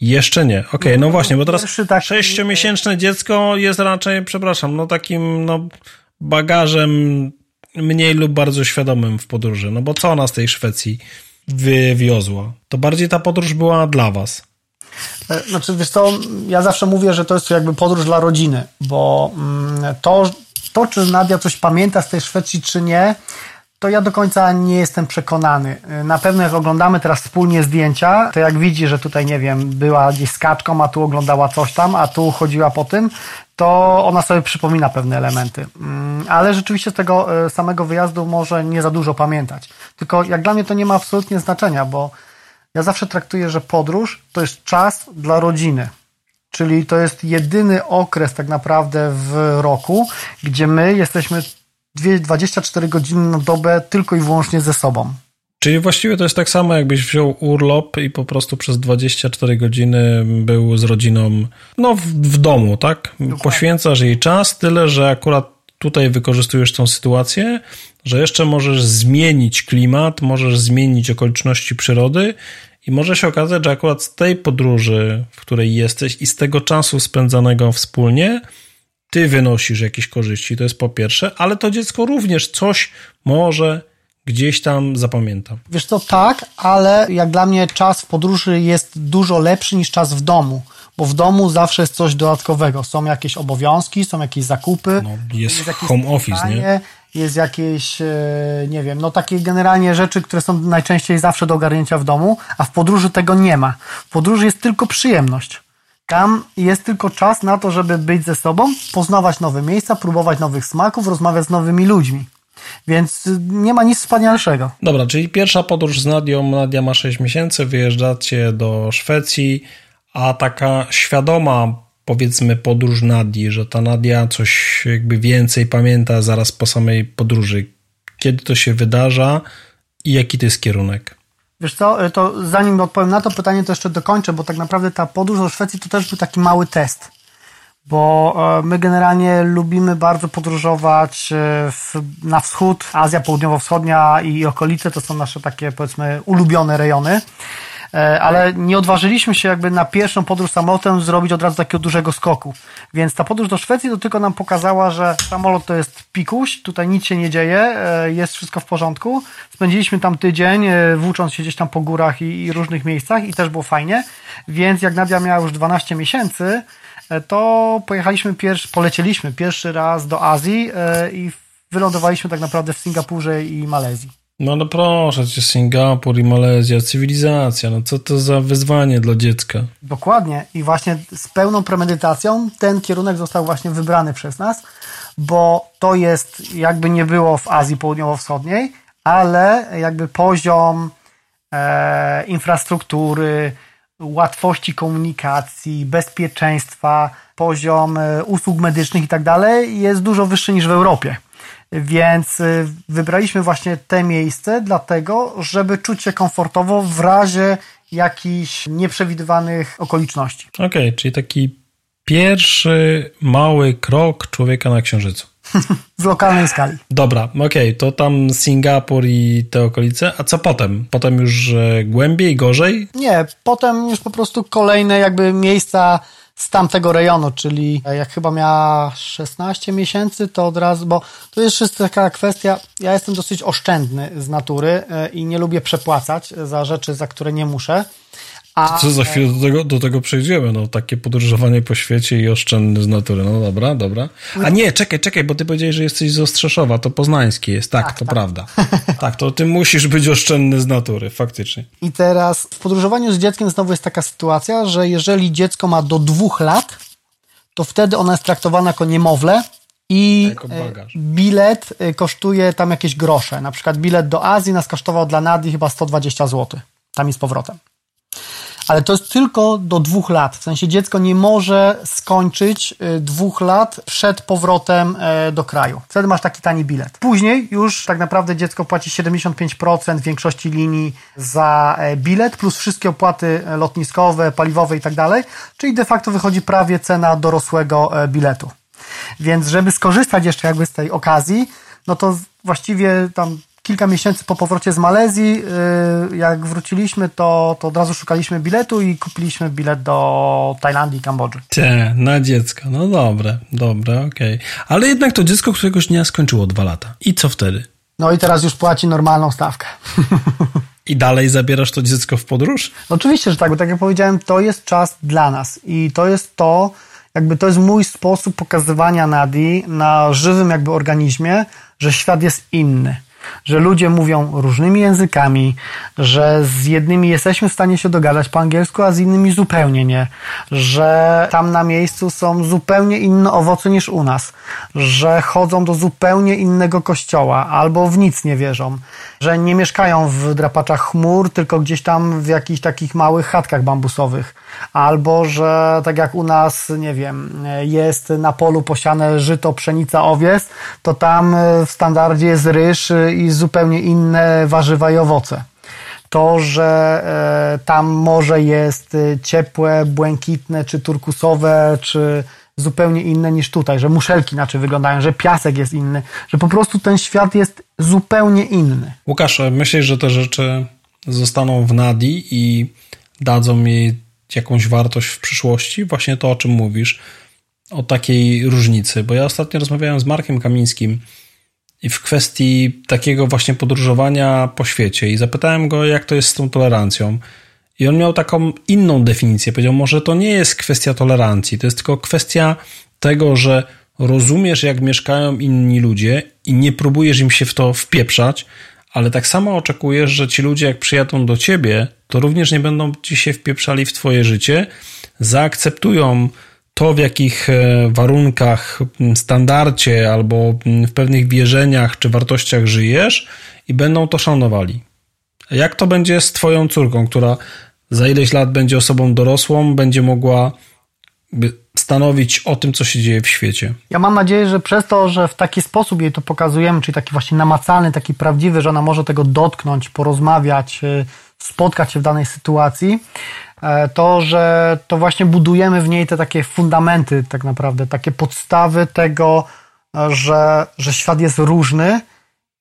Jeszcze nie. Okej, okay, no właśnie, bo teraz sześciomiesięczne dziecko jest raczej, przepraszam, no takim no, bagażem mniej lub bardzo świadomym w podróży. No bo co ona z tej Szwecji wywiozła? To bardziej ta podróż była dla was. E, znaczy, wiesz co, ja zawsze mówię, że to jest jakby podróż dla rodziny, bo mm, to, to czy Nadia coś pamięta z tej Szwecji, czy nie, to ja do końca nie jestem przekonany. E, na pewno jak oglądamy teraz wspólnie zdjęcia, to jak widzi, że tutaj, nie wiem, była gdzieś skaczką, a tu oglądała coś tam, a tu chodziła po tym, to ona sobie przypomina pewne elementy. Mm, ale rzeczywiście z tego e, samego wyjazdu może nie za dużo pamiętać. Tylko jak dla mnie to nie ma absolutnie znaczenia, bo ja zawsze traktuję, że podróż to jest czas dla rodziny. Czyli to jest jedyny okres tak naprawdę w roku, gdzie my jesteśmy 24 godziny na dobę tylko i wyłącznie ze sobą. Czyli właściwie to jest tak samo, jakbyś wziął urlop i po prostu przez 24 godziny był z rodziną no, w, w domu, tak? Dokładnie. Poświęcasz jej czas, tyle że akurat tutaj wykorzystujesz tą sytuację, że jeszcze możesz zmienić klimat, możesz zmienić okoliczności przyrody i może się okazać, że akurat z tej podróży, w której jesteś i z tego czasu spędzanego wspólnie, ty wynosisz jakieś korzyści, to jest po pierwsze, ale to dziecko również coś może gdzieś tam zapamięta. Wiesz co, tak, ale jak dla mnie czas w podróży jest dużo lepszy niż czas w domu, bo w domu zawsze jest coś dodatkowego. Są jakieś obowiązki, są jakieś zakupy. No, jest, jest home office, nie? Jest jakieś, e, nie wiem, no takie generalnie rzeczy, które są najczęściej zawsze do ogarnięcia w domu, a w podróży tego nie ma. W podróży jest tylko przyjemność. Tam jest tylko czas na to, żeby być ze sobą, poznawać nowe miejsca, próbować nowych smaków, rozmawiać z nowymi ludźmi. Więc nie ma nic wspanialszego. Dobra, czyli pierwsza podróż z Nadią, Nadia ma 6 miesięcy, wyjeżdżacie do Szwecji, a taka świadoma powiedzmy podróż Nadii, że ta Nadia coś jakby więcej pamięta zaraz po samej podróży. Kiedy to się wydarza i jaki to jest kierunek? Wiesz co, to zanim odpowiem na to pytanie, to jeszcze dokończę, bo tak naprawdę ta podróż do Szwecji to też był taki mały test bo e, my generalnie lubimy bardzo podróżować e, w, na wschód, Azja Południowo-Wschodnia i okolice to są nasze takie powiedzmy ulubione rejony. E, ale nie odważyliśmy się jakby na pierwszą podróż samolotem zrobić od razu takiego dużego skoku. Więc ta podróż do Szwecji to tylko nam pokazała, że samolot to jest pikuś, tutaj nic się nie dzieje, jest wszystko w porządku. Spędziliśmy tam tydzień, włócząc się gdzieś tam po górach i, i różnych miejscach i też było fajnie. Więc jak Nadia miała już 12 miesięcy, to pojechaliśmy pierwszy, polecieliśmy pierwszy raz do Azji e, i wylądowaliśmy tak naprawdę w Singapurze i Malezji. No no proszę cię, Singapur i Malezja, cywilizacja, no co to za wyzwanie dla dziecka. Dokładnie i właśnie z pełną premedytacją ten kierunek został właśnie wybrany przez nas, bo to jest jakby nie było w Azji Południowo-Wschodniej, ale jakby poziom e, infrastruktury, łatwości komunikacji, bezpieczeństwa, poziom e, usług medycznych i tak dalej jest dużo wyższy niż w Europie. Więc e, wybraliśmy właśnie te miejsce dlatego, żeby czuć się komfortowo w razie jakichś nieprzewidywanych okoliczności. Okej, okay, czyli taki pierwszy mały krok człowieka na Księżycu. w lokalnej skali. Dobra, okej, okay, to tam Singapur i te okolice, a co potem? Potem już głębiej, gorzej? Nie, potem już po prostu kolejne jakby miejsca z tamtego rejonu, czyli jak chyba miała 16 miesięcy, to od razu, bo to jest jeszcze taka kwestia, ja jestem dosyć oszczędny z natury e, i nie lubię przepłacać za rzeczy, za które nie muszę. A, Co za chwilę do tego, do tego przejdziemy, no takie podróżowanie po świecie i oszczędny z natury. No dobra, dobra. A nie, czekaj, czekaj, bo ty powiedziałeś, że jesteś z Ostrzeszowa, to poznański jest, tak, tak to tak. prawda. tak, to ty musisz być oszczędny z natury, faktycznie. I teraz w podróżowaniu z dzieckiem znowu jest taka sytuacja, że jeżeli dziecko ma do dwóch lat, to wtedy ona jest traktowana jako niemowlę i e, bilet e, kosztuje tam jakieś grosze. Na przykład bilet do Azji nas kosztował dla Nadii chyba 120 zł. Tam i z powrotem ale to jest tylko do dwóch lat. W sensie dziecko nie może skończyć y, dwóch lat przed powrotem e, do kraju. Wtedy masz taki tani bilet. Później już tak naprawdę dziecko płaci 75% w większości linii za e, bilet, plus wszystkie opłaty e, lotniskowe, paliwowe i tak dalej, czyli de facto wychodzi prawie cena dorosłego biletu. Więc żeby skorzystać jeszcze jakby z tej okazji, no to właściwie tam kilka miesięcy po powrocie z Malezji, y, jak wróciliśmy, to, to od razu szukaliśmy biletu i kupiliśmy bilet do Tajlandii i Kambodży. Cie, na dziecko. No dobre, dobre, okej. Okay. Ale jednak to dziecko któregoś dnia skończyło dwa lata. I co wtedy? No i teraz już płaci normalną stawkę. I dalej zabierasz to dziecko w podróż? Oczywiście, że tak, bo tak jak powiedziałem, to jest czas dla nas i to jest to, jakby to jest mój sposób pokazywania Nadi na żywym jakby organizmie, że świat jest inny że ludzie mówią różnymi językami, że z jednymi jesteśmy w stanie się dogadać po angielsku, a z innymi zupełnie nie, że tam na miejscu są zupełnie inne owoce niż u nas, że chodzą do zupełnie innego kościoła albo w nic nie wierzą, że nie mieszkają w drapaczach chmur, tylko gdzieś tam w jakichś takich małych chatkach bambusowych, albo że tak jak u nas, nie wiem, jest na polu posiane żyto, pszenica, owies, to tam w standardzie jest ryż i zupełnie inne warzywa i owoce. To, że e, tam morze jest e, ciepłe, błękitne, czy turkusowe, czy zupełnie inne niż tutaj, że muszelki inaczej wyglądają, że piasek jest inny, że po prostu ten świat jest zupełnie inny. Łukasz, myślisz, że te rzeczy zostaną w Nadi i dadzą jej jakąś wartość w przyszłości? Właśnie to, o czym mówisz. o takiej różnicy, bo ja ostatnio rozmawiałem z Markiem Kamińskim i w kwestii takiego właśnie podróżowania po świecie i zapytałem go, jak to jest z tą tolerancją. I on miał taką inną definicję. Powiedział, może to nie jest kwestia tolerancji, to jest tylko kwestia tego, że rozumiesz, jak mieszkają inni ludzie i nie próbujesz im się w to wpieprzać, ale tak samo oczekujesz, że ci ludzie, jak przyjadą do ciebie, to również nie będą ci się wpieprzali w twoje życie, zaakceptują to, w jakich e, warunkach, standardzie albo w pewnych wierzeniach czy wartościach żyjesz i będą to szanowali. Jak to będzie z twoją córką, która za ileś lat będzie osobą dorosłą, będzie mogła stanowić o tym, co się dzieje w świecie. Ja mam nadzieję, że przez to, że w taki sposób jej to pokazujemy, czyli taki właśnie namacalny, taki prawdziwy, że ona może tego dotknąć, porozmawiać, y, spotkać się w danej sytuacji, e, to, że to właśnie budujemy w niej te takie fundamenty, tak naprawdę, takie podstawy tego, że, że świat jest różny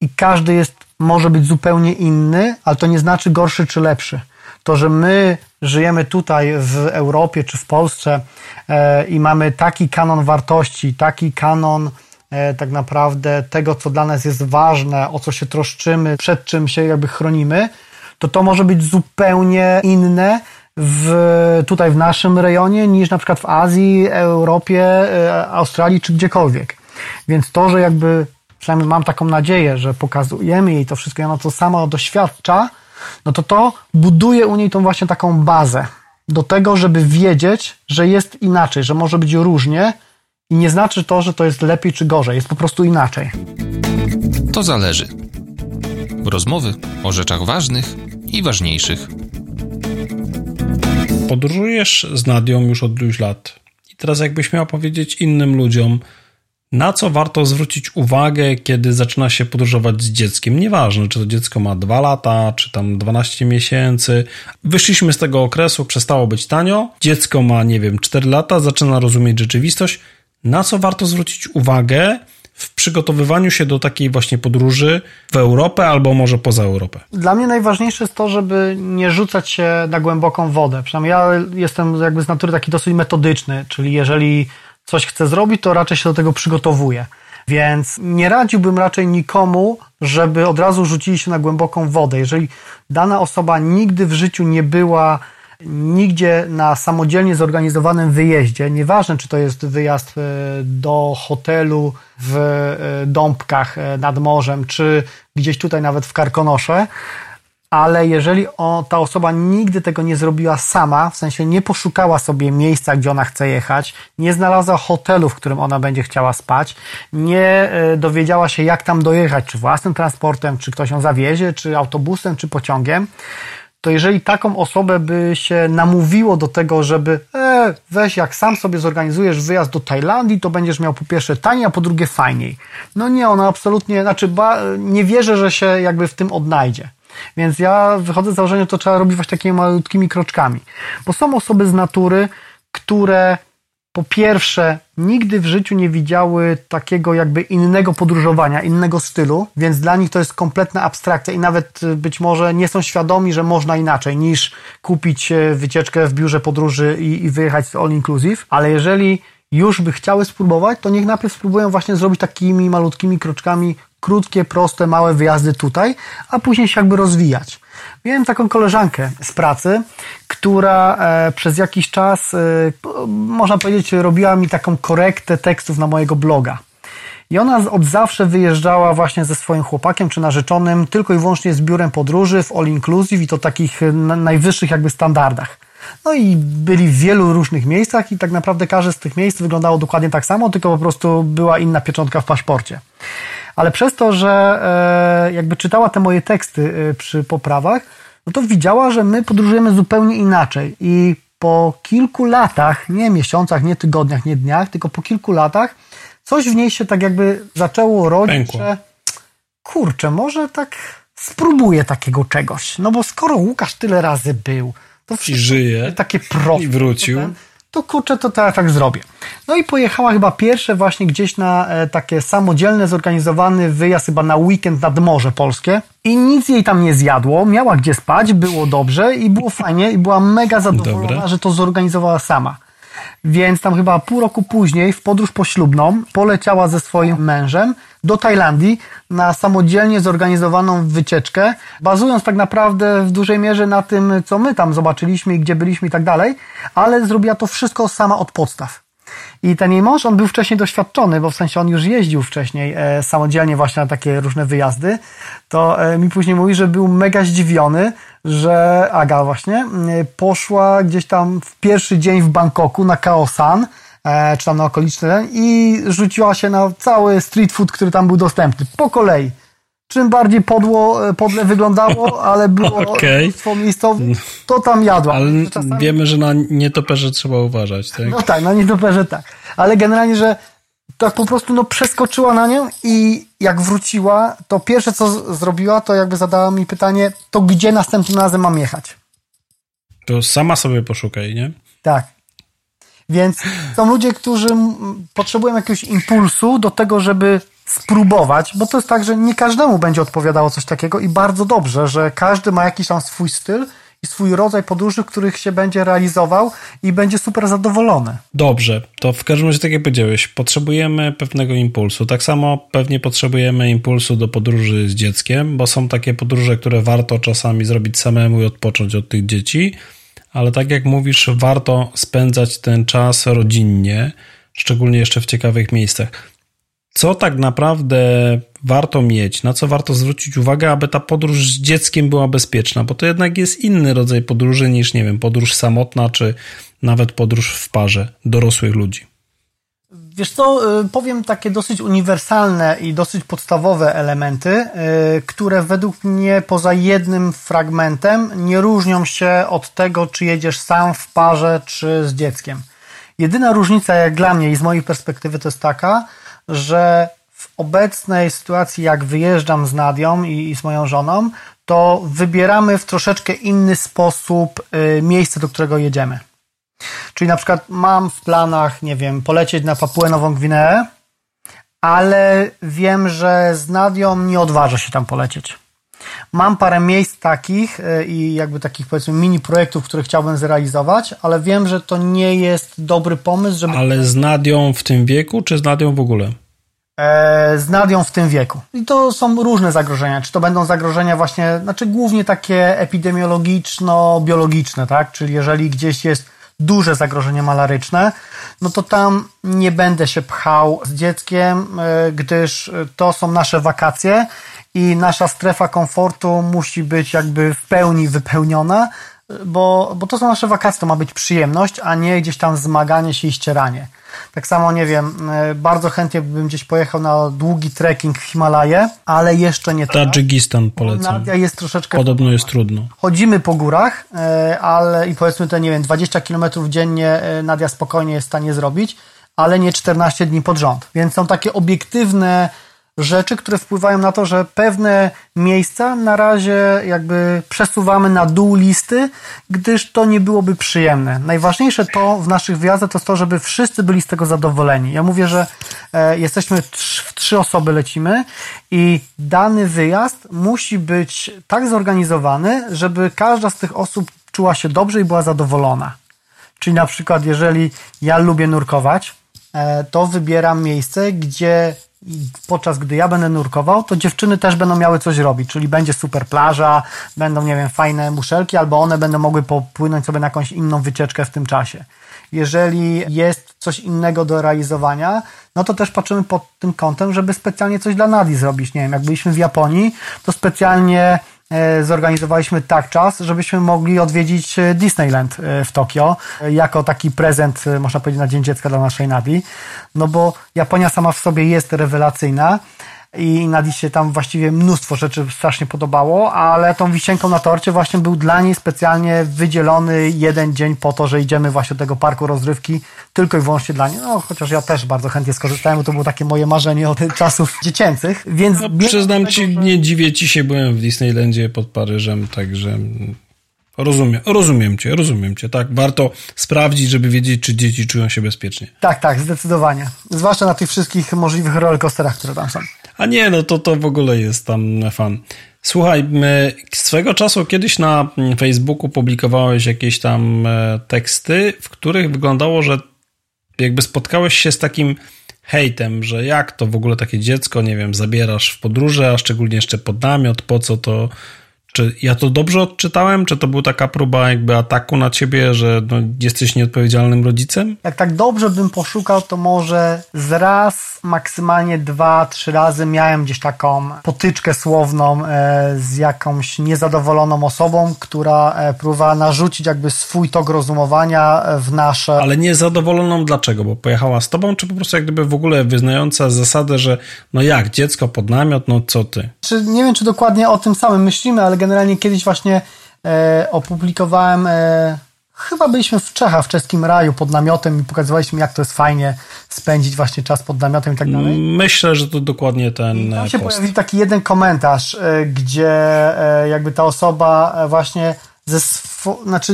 i każdy jest, może być zupełnie inny, ale to nie znaczy gorszy czy lepszy. To, że my żyjemy tutaj w Europie czy w Polsce e, i mamy taki kanon wartości, taki kanon e, tak naprawdę tego, co dla nas jest ważne, o co się troszczymy, przed czym się jakby chronimy, to to może być zupełnie inne w, tutaj w naszym rejonie niż na przykład w Azji, Europie, e, Australii czy gdziekolwiek. Więc to, że jakby przynajmniej mam taką nadzieję, że pokazujemy jej to wszystko ona to sama doświadcza, no to to buduje u niej tą właśnie taką bazę do tego, żeby wiedzieć, że jest inaczej, że może być różnie i nie znaczy to, że to jest lepiej czy gorzej, jest po prostu inaczej. To zależy. Rozmowy o rzeczach ważnych i ważniejszych. Podróżujesz z Nadią już od iluś lat. I teraz jakbyś miał powiedzieć innym ludziom, na co warto zwrócić uwagę, kiedy zaczyna się podróżować z dzieckiem? Nieważne, czy to dziecko ma 2 lata, czy tam 12 miesięcy. Wyszliśmy z tego okresu, przestało być tanio. Dziecko ma, nie wiem, 4 lata, zaczyna rozumieć rzeczywistość. Na co warto zwrócić uwagę w przygotowywaniu się do takiej właśnie podróży w Europę albo może poza Europę? Dla mnie najważniejsze jest to, żeby nie rzucać się na głęboką wodę. Przynajmniej ja jestem jakby z natury taki dosyć metodyczny, czyli jeżeli coś chce zrobić, to raczej się do tego przygotowuje. Więc nie radziłbym raczej nikomu, żeby od razu rzucili się na głęboką wodę. Jeżeli dana osoba nigdy w życiu nie była nigdzie na samodzielnie zorganizowanym wyjeździe, nieważne czy to jest wyjazd e, do hotelu w e, Dąbkach e, nad morzem, czy gdzieś tutaj nawet w Karkonosze, ale jeżeli o, ta osoba nigdy tego nie zrobiła sama, w sensie nie poszukała sobie miejsca, gdzie ona chce jechać, nie znalazła hotelu, w którym ona będzie chciała spać, nie e, dowiedziała się, jak tam dojechać, czy własnym transportem, czy ktoś ją zawiezie, czy autobusem, czy pociągiem, to jeżeli taką osobę by się namówiło do tego, żeby e, weź jak sam sobie zorganizujesz wyjazd do Tajlandii, to będziesz miał po pierwsze taniej, a po drugie fajniej. No nie, ona absolutnie, znaczy ba, nie wierzę, że się jakby w tym odnajdzie. Więc ja wychodzę z założenia, że to trzeba robić właśnie takimi malutkimi kroczkami. Bo są osoby z natury, które po pierwsze nigdy w życiu nie widziały takiego jakby innego podróżowania, innego stylu, więc dla nich to jest kompletna abstrakcja i nawet y, być może nie są świadomi, że można inaczej niż kupić y, wycieczkę w biurze podróży i, i wyjechać z all inclusive, ale jeżeli już by chciały spróbować, to niech najpierw spróbują właśnie zrobić takimi malutkimi kroczkami krótkie, proste, małe wyjazdy tutaj, a później się jakby rozwijać. Miałem taką koleżankę z pracy, która e, przez jakiś czas, e, można powiedzieć, robiła mi taką korektę tekstów na mojego bloga. I ona od zawsze wyjeżdżała właśnie ze swoim chłopakiem czy narzeczonym tylko i wyłącznie z biurem podróży w all inclusive i to takich najwyższych jakby standardach. No i byli w wielu różnych miejscach i tak naprawdę każde z tych miejsc wyglądało dokładnie tak samo, tylko po prostu była inna pieczątka w paszporcie ale przez to, że e, jakby czytała te moje teksty e, przy poprawach, no to widziała, że my podróżujemy zupełnie inaczej i po kilku latach, nie miesiącach, nie tygodniach, nie dniach, tylko po kilku latach coś w niej się tak jakby zaczęło rodzić, Pękło. że kurczę, może tak spróbuję takiego czegoś. No bo skoro Łukasz tyle razy był, to wszystko I żyje, takie proste. I wrócił. To, to kurczę, to teraz tak zrobię. No i pojechała chyba pierwsze właśnie gdzieś na e, takie samodzielne, zorganizowany wyjazd chyba na weekend nad Morze Polskie i nic jej tam nie zjadło, miała gdzie spać, było dobrze i było fajnie i była mega zadowolona, Dobre. że to zorganizowała sama. Więc tam chyba pół roku później w podróż poślubną poleciała ze swoim mężem do Tajlandii na samodzielnie zorganizowaną wycieczkę, bazując tak naprawdę w dużej mierze na tym, co my tam zobaczyliśmy i gdzie byliśmy i tak dalej, ale zrobiła to wszystko sama od podstaw. I ten jej mąż, on był wcześniej doświadczony, bo w sensie on już jeździł wcześniej e, samodzielnie właśnie na takie różne wyjazdy, to e, mi później mówi, że był mega zdziwiony, że Aga właśnie e, poszła gdzieś tam w pierwszy dzień w Bangkoku na Kaosan, czy tam na okoliczny i rzuciła się na cały street food, który tam był dostępny, po kolei czym bardziej podło, e, podle wyglądało, ale było okay. mnóstwo miejscowych, to tam jadła. Ale czasami... wiemy, że na nietoperze trzeba uważać, tak? No tak, na nietoperze tak. Ale generalnie, że tak po prostu no, przeskoczyła na nią i jak wróciła, to pierwsze co zrobiła, to jakby zadała mi pytanie, to gdzie następnym razem mam jechać? To sama sobie poszukaj, nie? Tak. Więc są ludzie, którzy potrzebują jakiegoś impulsu do tego, żeby spróbować, bo to jest tak, że nie każdemu będzie odpowiadało coś takiego i bardzo dobrze, że każdy ma jakiś tam swój styl i swój rodzaj podróży, w których się będzie realizował i będzie super zadowolony. Dobrze, to w każdym razie, tak jak powiedziałeś, potrzebujemy pewnego impulsu. Tak samo pewnie potrzebujemy impulsu do podróży z dzieckiem, bo są takie podróże, które warto czasami zrobić samemu i odpocząć od tych dzieci, ale tak jak mówisz, warto spędzać ten czas rodzinnie, szczególnie jeszcze w ciekawych miejscach co tak naprawdę warto mieć, na co warto zwrócić uwagę, aby ta podróż z dzieckiem była bezpieczna, bo to jednak jest inny rodzaj podróży niż, nie wiem, podróż samotna, czy nawet podróż w parze dorosłych ludzi. Wiesz co, y, powiem takie dosyć uniwersalne i dosyć podstawowe elementy, y, które według mnie poza jednym fragmentem nie różnią się od tego, czy jedziesz sam w parze, czy z dzieckiem. Jedyna różnica, jak dla mnie i z mojej perspektywy, to jest taka, że w obecnej sytuacji, jak wyjeżdżam z Nadią i, i z moją żoną, to wybieramy w troszeczkę inny sposób y, miejsce, do którego jedziemy. Czyli na przykład mam w planach, nie wiem, polecieć na Papuę Nową Gwineę, ale wiem, że z Nadią nie odważę się tam polecieć. Mam parę miejsc takich y, i jakby takich powiedzmy mini projektów, które chciałbym zrealizować, ale wiem, że to nie jest dobry pomysł, żeby... Ale z Nadią w tym wieku, czy z Nadią w ogóle? E, z Nadią w tym wieku. I to są różne zagrożenia. Czy to będą zagrożenia właśnie, znaczy głównie takie epidemiologiczno-biologiczne, tak? Czyli jeżeli gdzieś jest duże zagrożenie malaryczne, no to tam nie będę się pchał z dzieckiem, e, gdyż to są nasze wakacje i nasza strefa komfortu musi być jakby w pełni wypełniona, bo, bo to są nasze wakacje, to ma być przyjemność, a nie gdzieś tam zmaganie się i ścieranie. Tak samo, nie wiem, e, bardzo chętnie bym gdzieś pojechał na długi trekking w Himalaje, ale jeszcze nie. Tadżykistan polecam. Nadia jest troszeczkę... Podobno jest trudno. Chodzimy po górach, e, ale i powiedzmy te, nie wiem, 20 km dziennie e, Nadia spokojnie jest w stanie zrobić, ale nie 14 dni pod rząd. Więc są takie obiektywne rzeczy, które wpływają na to, że pewne miejsca na razie jakby przesuwamy na dół listy, gdyż to nie byłoby przyjemne. Najważniejsze to w naszych wyjazdach to jest to, żeby wszyscy byli z tego zadowoleni. Ja mówię, że e, jesteśmy w trzy osoby lecimy i dany wyjazd musi być tak zorganizowany, żeby każda z tych osób czuła się dobrze i była zadowolona. Czyli na przykład, jeżeli ja lubię nurkować, e, to wybieram miejsce, gdzie podczas gdy ja będę nurkował, to dziewczyny też będą miały coś robić, czyli będzie super plaża, będą, nie wiem, fajne muszelki, albo one będą mogły popłynąć sobie na jakąś inną wycieczkę w tym czasie. Jeżeli jest coś innego do realizowania, no to też patrzymy pod tym kątem, żeby specjalnie coś dla Nadi zrobić. Nie wiem, jak byliśmy w Japonii, to specjalnie zorganizowaliśmy tak czas, żebyśmy mogli odwiedzić e, Disneyland e, w Tokio jako taki prezent, można powiedzieć, na Dzień Dziecka dla naszej Nadi. No bo Japonia sama w sobie jest rewelacyjna i Nadi się tam właściwie mnóstwo rzeczy strasznie podobało, ale tą wisienką na torcie właśnie był dla niej specjalnie wydzielony jeden dzień po to, że idziemy właśnie do tego parku rozrywki tylko i wyłącznie dla niej. No, chociaż ja też bardzo chętnie skorzystałem, bo to było takie moje marzenie od czasów dziecięcych, więc... No, przyznam ci, że... nie dziwię ci się, byłem w Disneylandzie pod Paryżem, także... Rozumiem, rozumiem cię, rozumiem cię. Tak, warto sprawdzić, żeby wiedzieć, czy dzieci czują się bezpiecznie. Tak, tak, zdecydowanie. Zwłaszcza na tych wszystkich możliwych rollercoasterach, które tam są. A nie, no to to w ogóle jest tam fan. Słuchaj, swego czasu kiedyś na Facebooku publikowałeś jakieś tam e, teksty, w których wyglądało, że jakby spotkałeś się z takim hejtem, że jak to w ogóle takie dziecko, nie wiem, zabierasz w podróże, a szczególnie jeszcze pod namiot, po co to czy ja to dobrze odczytałem? Czy to była taka próba jakby ataku na ciebie, że no, jesteś nieodpowiedzialnym rodzicem? Jak tak dobrze bym poszukał, to może z raz, maksymalnie dwa, trzy razy miałem gdzieś taką potyczkę słowną e, z jakąś niezadowoloną osobą, która e, próbowała narzucić jakby swój tok rozumowania w nasze... Ale niezadowoloną dlaczego? Bo pojechała z tobą, czy po prostu jak gdyby w ogóle wyznająca zasadę, że no jak, dziecko pod namiot, no co ty? Czy, nie wiem, czy dokładnie o tym samym myślimy, ale generalnie kiedyś właśnie e, opublikowałem, e, chyba byliśmy w Czechach, w czeskim raju pod namiotem i pokazywaliśmy, jak to jest fajnie spędzić właśnie czas pod namiotem i tak dalej. Myślę, że to dokładnie ten Tam się post. pojawił taki jeden komentarz, e, gdzie e, jakby ta osoba e, właśnie ze swo- znaczy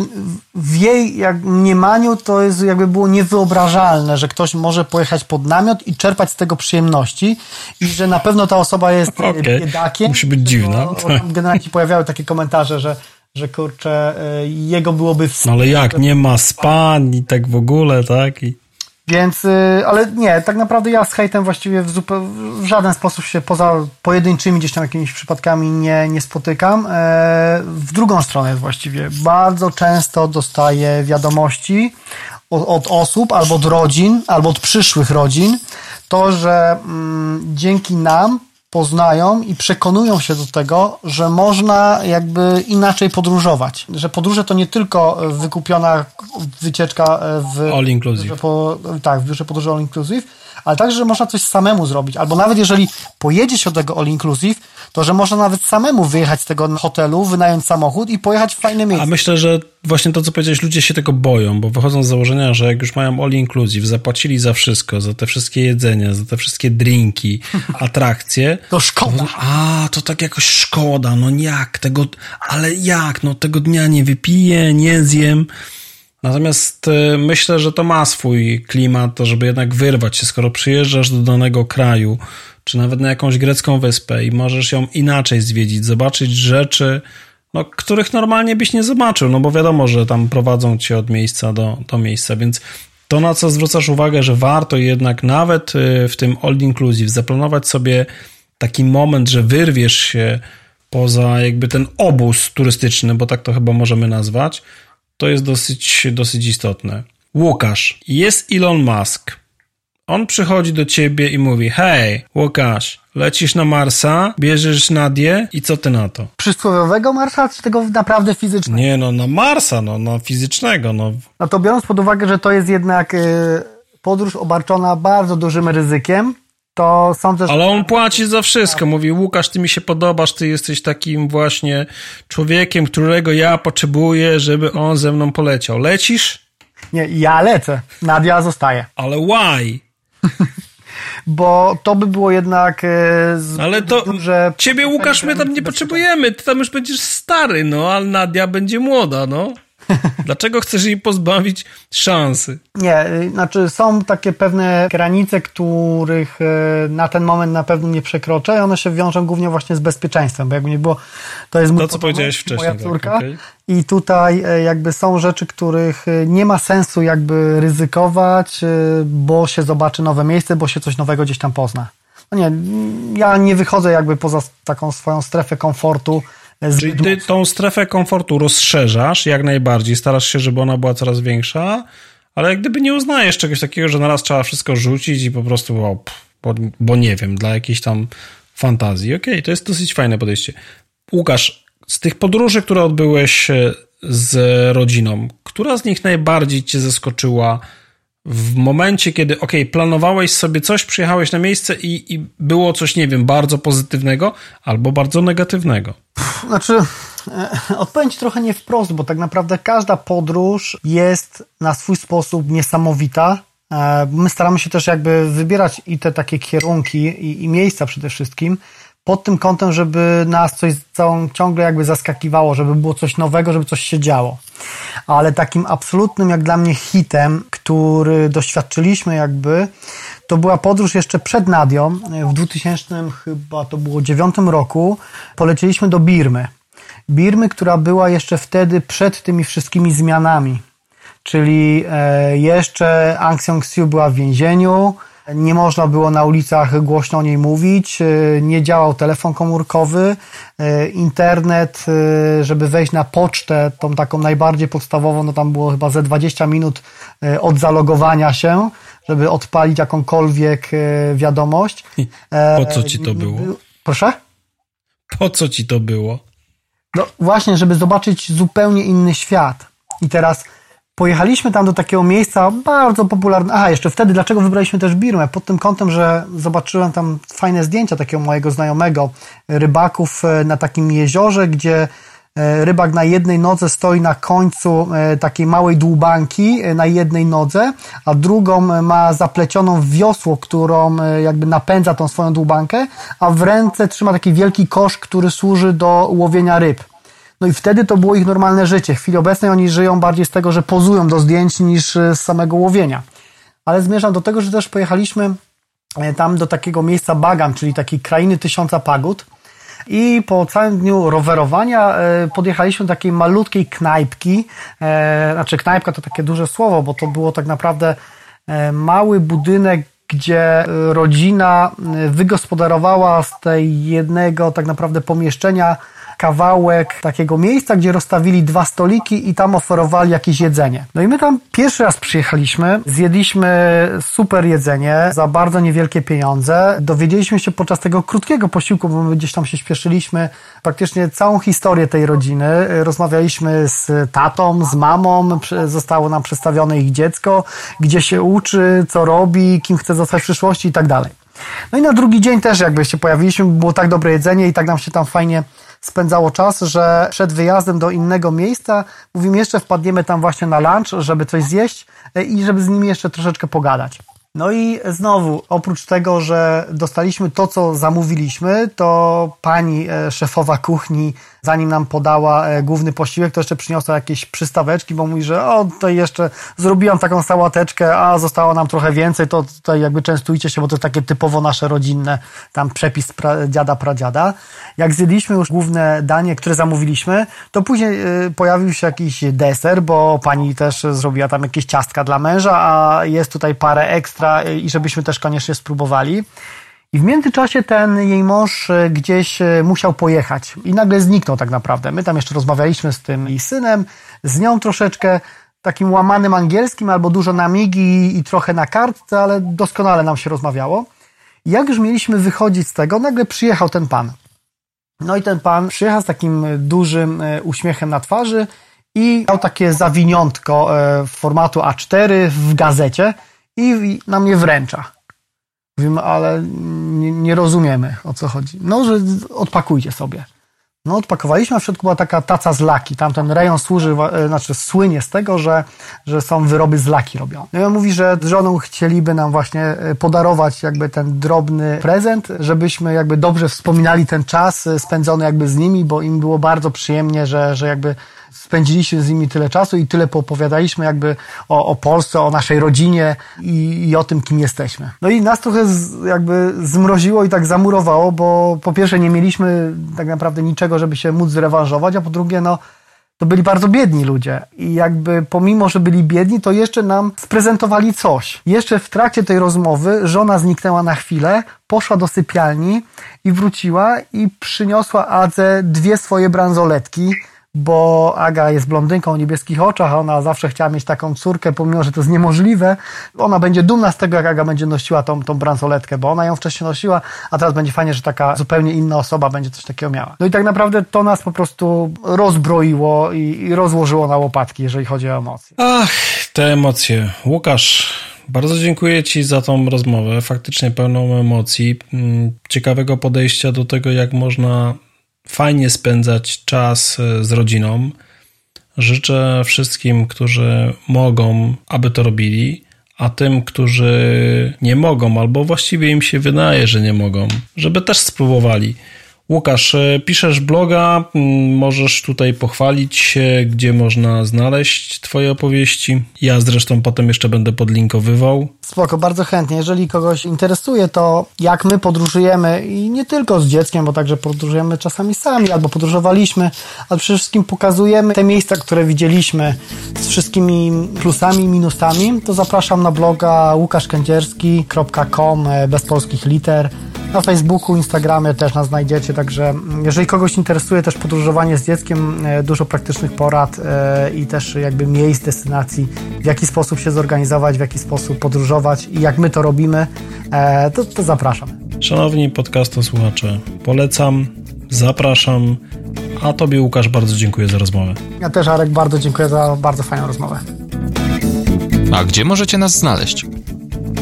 w jej jak mniemaniu to jest jakby było niewyobrażalne, że ktoś może pojechać pod namiot i czerpać z tego przyjemności i że na pewno ta osoba jest Okej. biedakiem. Musi być dziwna. Bo, bo tam generalnie pojawiały takie komentarze, że, że kurczę, y, jego byłoby wstyd. No ale jak, nie ma spań i tak w ogóle, tak? I... Więc, y, ale nie, tak naprawdę ja z hejtem właściwie w, zupe- w żaden sposób się poza pojedynczymi gdzieś tam jakimiś przypadkami nie, nie spotykam. E, W drugą stronę właściwie. Bardzo często dostaję wiadomości od, od osób, albo od rodzin, albo od przyszłych rodzin, to, że mm, dzięki nam poznają i przekonują się do tego, że można jakby inaczej podróżować. Że podróże to nie tylko wykupiona wycieczka w All inclusive. Po, tak, w biurze podróży all inclusive, ale także, że można coś samemu zrobić. Albo nawet jeżeli pojedzie się do tego all inclusive, to że można nawet samemu wyjechać z tego hotelu, wynająć samochód i pojechać w fajne A miejsce. myślę, że właśnie to, co powiedziałeś, ludzie się tego boją, bo wychodzą z założenia, że jak już mają all inclusive, zapłacili za wszystko, za te wszystkie jedzenia, za te wszystkie drinki, atrakcje, To szkoda. A, to tak jakoś szkoda, no jak, tego, ale jak, no tego dnia nie wypiję, nie zjem. Natomiast e, myślę, że to ma swój klimat, to żeby jednak wyrwać się, skoro przyjeżdżasz do danego kraju, czy nawet na jakąś grecką wyspę i możesz ją inaczej zwiedzić, zobaczyć rzeczy, no, których normalnie byś nie zobaczył, no bo wiadomo, że tam prowadzą cię od miejsca do, do miejsca, więc to, na co zwracasz uwagę, że warto jednak nawet y, w tym all inclusive zaplanować sobie taki moment, że wyrwiesz się poza jakby ten obóz turystyczny, bo tak to chyba możemy nazwać, to jest dosyć, dosyć istotne. Łukasz, jest Elon Musk. On przychodzi do ciebie i mówi: Hej, Łukasz, lecisz na Marsa, bierzesz Nadię i co ty na to? Przysłowiowego marsza, czy tego naprawdę fizycznego? Nie, no na Marsa, no na fizycznego, no. No to biorąc pod uwagę, że to jest jednak y, podróż obarczona bardzo dużym ryzykiem, to sądzę, że Ale on płaci za wszystko. Mówi, Łukasz, ty mi się podobasz, ty jesteś takim właśnie człowiekiem, którego ja potrzebuję, żeby on ze mną poleciał. Lecisz? nie, ja lecę, Nadia zostaje. Ale why? Bo to by było jednak y, zbyt Ale to duże... ciebie, Łukasz, my tam nie potrzebujemy. Ty tam już będziesz stary, no, a Nadia będzie młoda, no. Dlaczego chcesz jej pozbawić szansy? Nie, y, znaczy są takie pewne granice, których y, na ten moment na pewno nie przekroczę i one się wiążą głównie właśnie z bezpieczeństwem, bo jakby nie było, to jest mój To, co powiedziałeś wcześniej, moja tak, córka okej. i tutaj y, jakby są rzeczy, których nie ma sensu jakby ryzykować, bo się zobaczy nowe miejsce, bo się coś nowego gdzieś tam pozna. No nie, ja nie wychodzę jakby poza taką swoją strefę komfortu. Czyli ty tą strefę komfortu rozszerzasz jak najbardziej, starasz się, żeby ona była coraz większa, ale jak gdyby nie uznajesz czegoś takiego, że naraz trzeba wszystko rzucić i po prostu, o, bo, bo nie wiem, dla jakiejś tam fantazji. Okej, to jest dosyć fajne podejście. Łukasz, z tych podróży, które odbyłeś e, z rodziną, która z nich najbardziej cię zaskoczyła w momencie, kiedy, okej, planowałeś sobie coś, przyjechałeś na miejsce i, i było coś, nie wiem, bardzo pozytywnego albo bardzo negatywnego? Znaczy, e, odpowiem Ci trochę nie wprost, bo tak naprawdę każda podróż jest na swój sposób niesamowita. E, My staramy się też jakby wybierać i te takie kierunki i, i miejsca przede wszystkim pod tym kątem, żeby nas coś ciągle jakby zaskakiwało, żeby było coś nowego, żeby coś się działo. Ale takim absolutnym jak dla mnie hitem, który doświadczyliśmy jakby, to była podróż jeszcze przed Nadią. W 2000 chyba to było 9 roku polecieliśmy do Birmy. Birmy, która była jeszcze wtedy przed tymi wszystkimi zmianami. czyli e, jeszcze Aung San Suu Kyi była w więzieniu, nie można było na ulicach głośno o niej mówić, e, nie działał telefon komórkowy, e, internet, żeby wejść na pocztę, tą taką najbardziej podstawową, no tam było chyba ze 20 minut od zalogowania się, żeby odpalić jakąkolwiek wiadomość. Po co ci to było? Proszę? Po co ci to było? No właśnie, żeby zobaczyć zupełnie inny świat. I teraz Pojechaliśmy tam do takiego miejsca bardzo popularnego. Aha, jeszcze wtedy, dlaczego wybraliśmy też Birmę? Pod tym kątem, że zobaczyłem tam fajne zdjęcia takiego mojego znajomego, rybaków e, na takim jeziorze, gdzie e, rybak na jednej nodze stoi na końcu e, takiej małej dłubanki, na jednej nodze, a drugą ma zaplecioną w wiosło, którą jakby napędza tą swoją dłubankę, a w ręce trzyma taki wielki kosz, który służy do łowienia ryb. No i wtedy to było ich normalne życie. W chwili obecnej oni żyją bardziej z tego, że pozują do zdjęć niż e, z samego łowienia. Ale zmierzam do tego, że też pojechaliśmy e, tam do takiego miejsca Bagan, czyli takiej krainy tysiąca pagód. I po całym dniu rowerowania e, podjechaliśmy do takiej malutkiej knajpki. Znaczy, knajpka to takie duże słowo, bo to było tak naprawdę mały budynek, gdzie rodzina wygospodarowała z tej jednego tak naprawdę pomieszczenia kawałek takiego miejsca, gdzie rozstawili dwa stoliki i tam oferowali jakieś jedzenie. No i my tam pierwszy raz przyjechaliśmy, zjedliśmy super jedzenie za bardzo niewielkie pieniądze. Dowiedzieliśmy się podczas tego krótkiego posiłku, bo my gdzieś tam się śpieszyliśmy, praktycznie całą historię tej rodziny. Rozmawialiśmy z tatą, z mamą, zostało nam przedstawione ich dziecko, gdzie się uczy, co robi, kim chce zostać w przyszłości i tak dalej. No i na drugi dzień też jakby się pojawiliśmy, było tak dobre jedzenie i tak nam się tam fajnie spędzało czas, że przed wyjazdem do innego miejsca mówimy jeszcze wpadniemy tam właśnie na lunch, żeby coś zjeść e, i żeby z nimi jeszcze troszeczkę pogadać. No i znowu, oprócz tego, że dostaliśmy to, co zamówiliśmy, to pani e, szefowa kuchni, zanim nam podała e, główny posiłek, to jeszcze przyniosła jakieś przystaweczki, bo mówi, że o, tutaj jeszcze zrobiłam taką sałateczkę, a zostało nam trochę więcej, to tutaj jakby częstujcie się, bo to takie typowo nasze rodzinne, tam przepis pra, dziada, pradziada. Jak zjedliśmy już główne danie, które zamówiliśmy, to później e, pojawił się jakiś deser, bo pani też zrobiła tam jakieś ciastka dla męża, a jest tutaj parę ekstra ekstra i żebyśmy też koniecznie spróbowali. I w międzyczasie ten jej mąż e, gdzieś e, musiał pojechać i nagle zniknął tak naprawdę. My tam jeszcze rozmawialiśmy z tym jej synem, z nią troszeczkę takim łamanym angielskim albo dużo na migi i trochę na kartce, ale doskonale nam się rozmawiało. I jak już mieliśmy wychodzić z tego, nagle przyjechał ten pan. No i ten pan przyjechał z takim dużym e, uśmiechem na twarzy i miał takie zawiniątko formatu A4 w gazecie i nam je wręcza. Mówimy, ale nie, nie, rozumiemy o co chodzi. No, że odpakujcie sobie. No, odpakowaliśmy, a w środku była taka taca z laki. Tamten rejon służy, e, znaczy słynie z tego, że, że są wyroby z laki robione. No i on mówi, że z żoną chcieliby nam właśnie e, podarować jakby ten drobny prezent, żebyśmy jakby dobrze wspominali ten czas e, spędzony jakby z nimi, bo im było bardzo przyjemnie, że, że jakby spędziliśmy z nimi tyle czasu i tyle poopowiadaliśmy jakby o, o Polsce, o naszej rodzinie i, i o tym, kim jesteśmy. No i nas trochę z, jakby zmroziło i tak zamurowało, bo po pierwsze nie mieliśmy tak naprawdę niczego, żeby się móc zrewanżować, a po drugie no to byli bardzo biedni ludzie i jakby pomimo, że byli biedni, to jeszcze nam sprezentowali coś. Jeszcze w trakcie tej rozmowy żona zniknęła na chwilę, poszła do sypialni i wróciła i przyniosła Adze dwie swoje bransoletki, bo Aga jest blondynką o niebieskich oczach, a ona zawsze chciała mieć taką córkę, pomimo, że to jest niemożliwe. Ona będzie dumna z tego, jak Aga będzie nosiła tą, tą bransoletkę, bo ona ją wcześniej nosiła, a teraz będzie fajnie, że taka zupełnie inna osoba będzie coś takiego miała. No i tak naprawdę to nas po prostu rozbroiło i, i rozłożyło na łopatki, jeżeli chodzi o emocje. Ach, te emocje. Łukasz, bardzo dziękuję Ci za tą rozmowę, faktycznie pełną emocji, mm, ciekawego podejścia do tego, jak można fajnie spędzać czas e, z rodziną. Życzę wszystkim, którzy mogą, aby to robili, a tym, którzy nie mogą, albo właściwie im się wydaje, że nie mogą, żeby też spróbowali Łukasz, e, piszesz bloga, możesz tutaj pochwalić się, gdzie można znaleźć Twoje opowieści. Ja zresztą potem jeszcze będę podlinkowywał. Spoko, bardzo chętnie. Jeżeli kogoś interesuje to, jak my podróżujemy i nie tylko z dzieckiem, bo także podróżujemy czasami sami, albo podróżowaliśmy, ale przede wszystkim pokazujemy te miejsca, które widzieliśmy z wszystkimi plusami i minusami, to zapraszam na bloga łukaszkędzierski.com e, bez polskich liter. Na Facebooku, Instagramie też nas znajdziecie, także jeżeli kogoś interesuje też podróżowanie z dzieckiem, e, dużo praktycznych porad e, i też jakby miejsc, destynacji, w jaki sposób się zorganizować, w jaki sposób podróżować i jak my to robimy, e, to, to zapraszam. Szanowni podcastu słuchacze, polecam, zapraszam, a Tobie Łukasz bardzo dziękuję za rozmowę. Ja też Arek bardzo dziękuję za bardzo fajną rozmowę. A gdzie możecie nas znaleźć?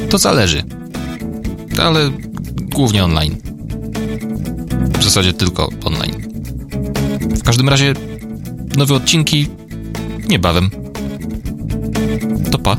To zależy. Ale głównie online. W zasadzie tylko online. W każdym razie nowe odcinki niebawem. To pa.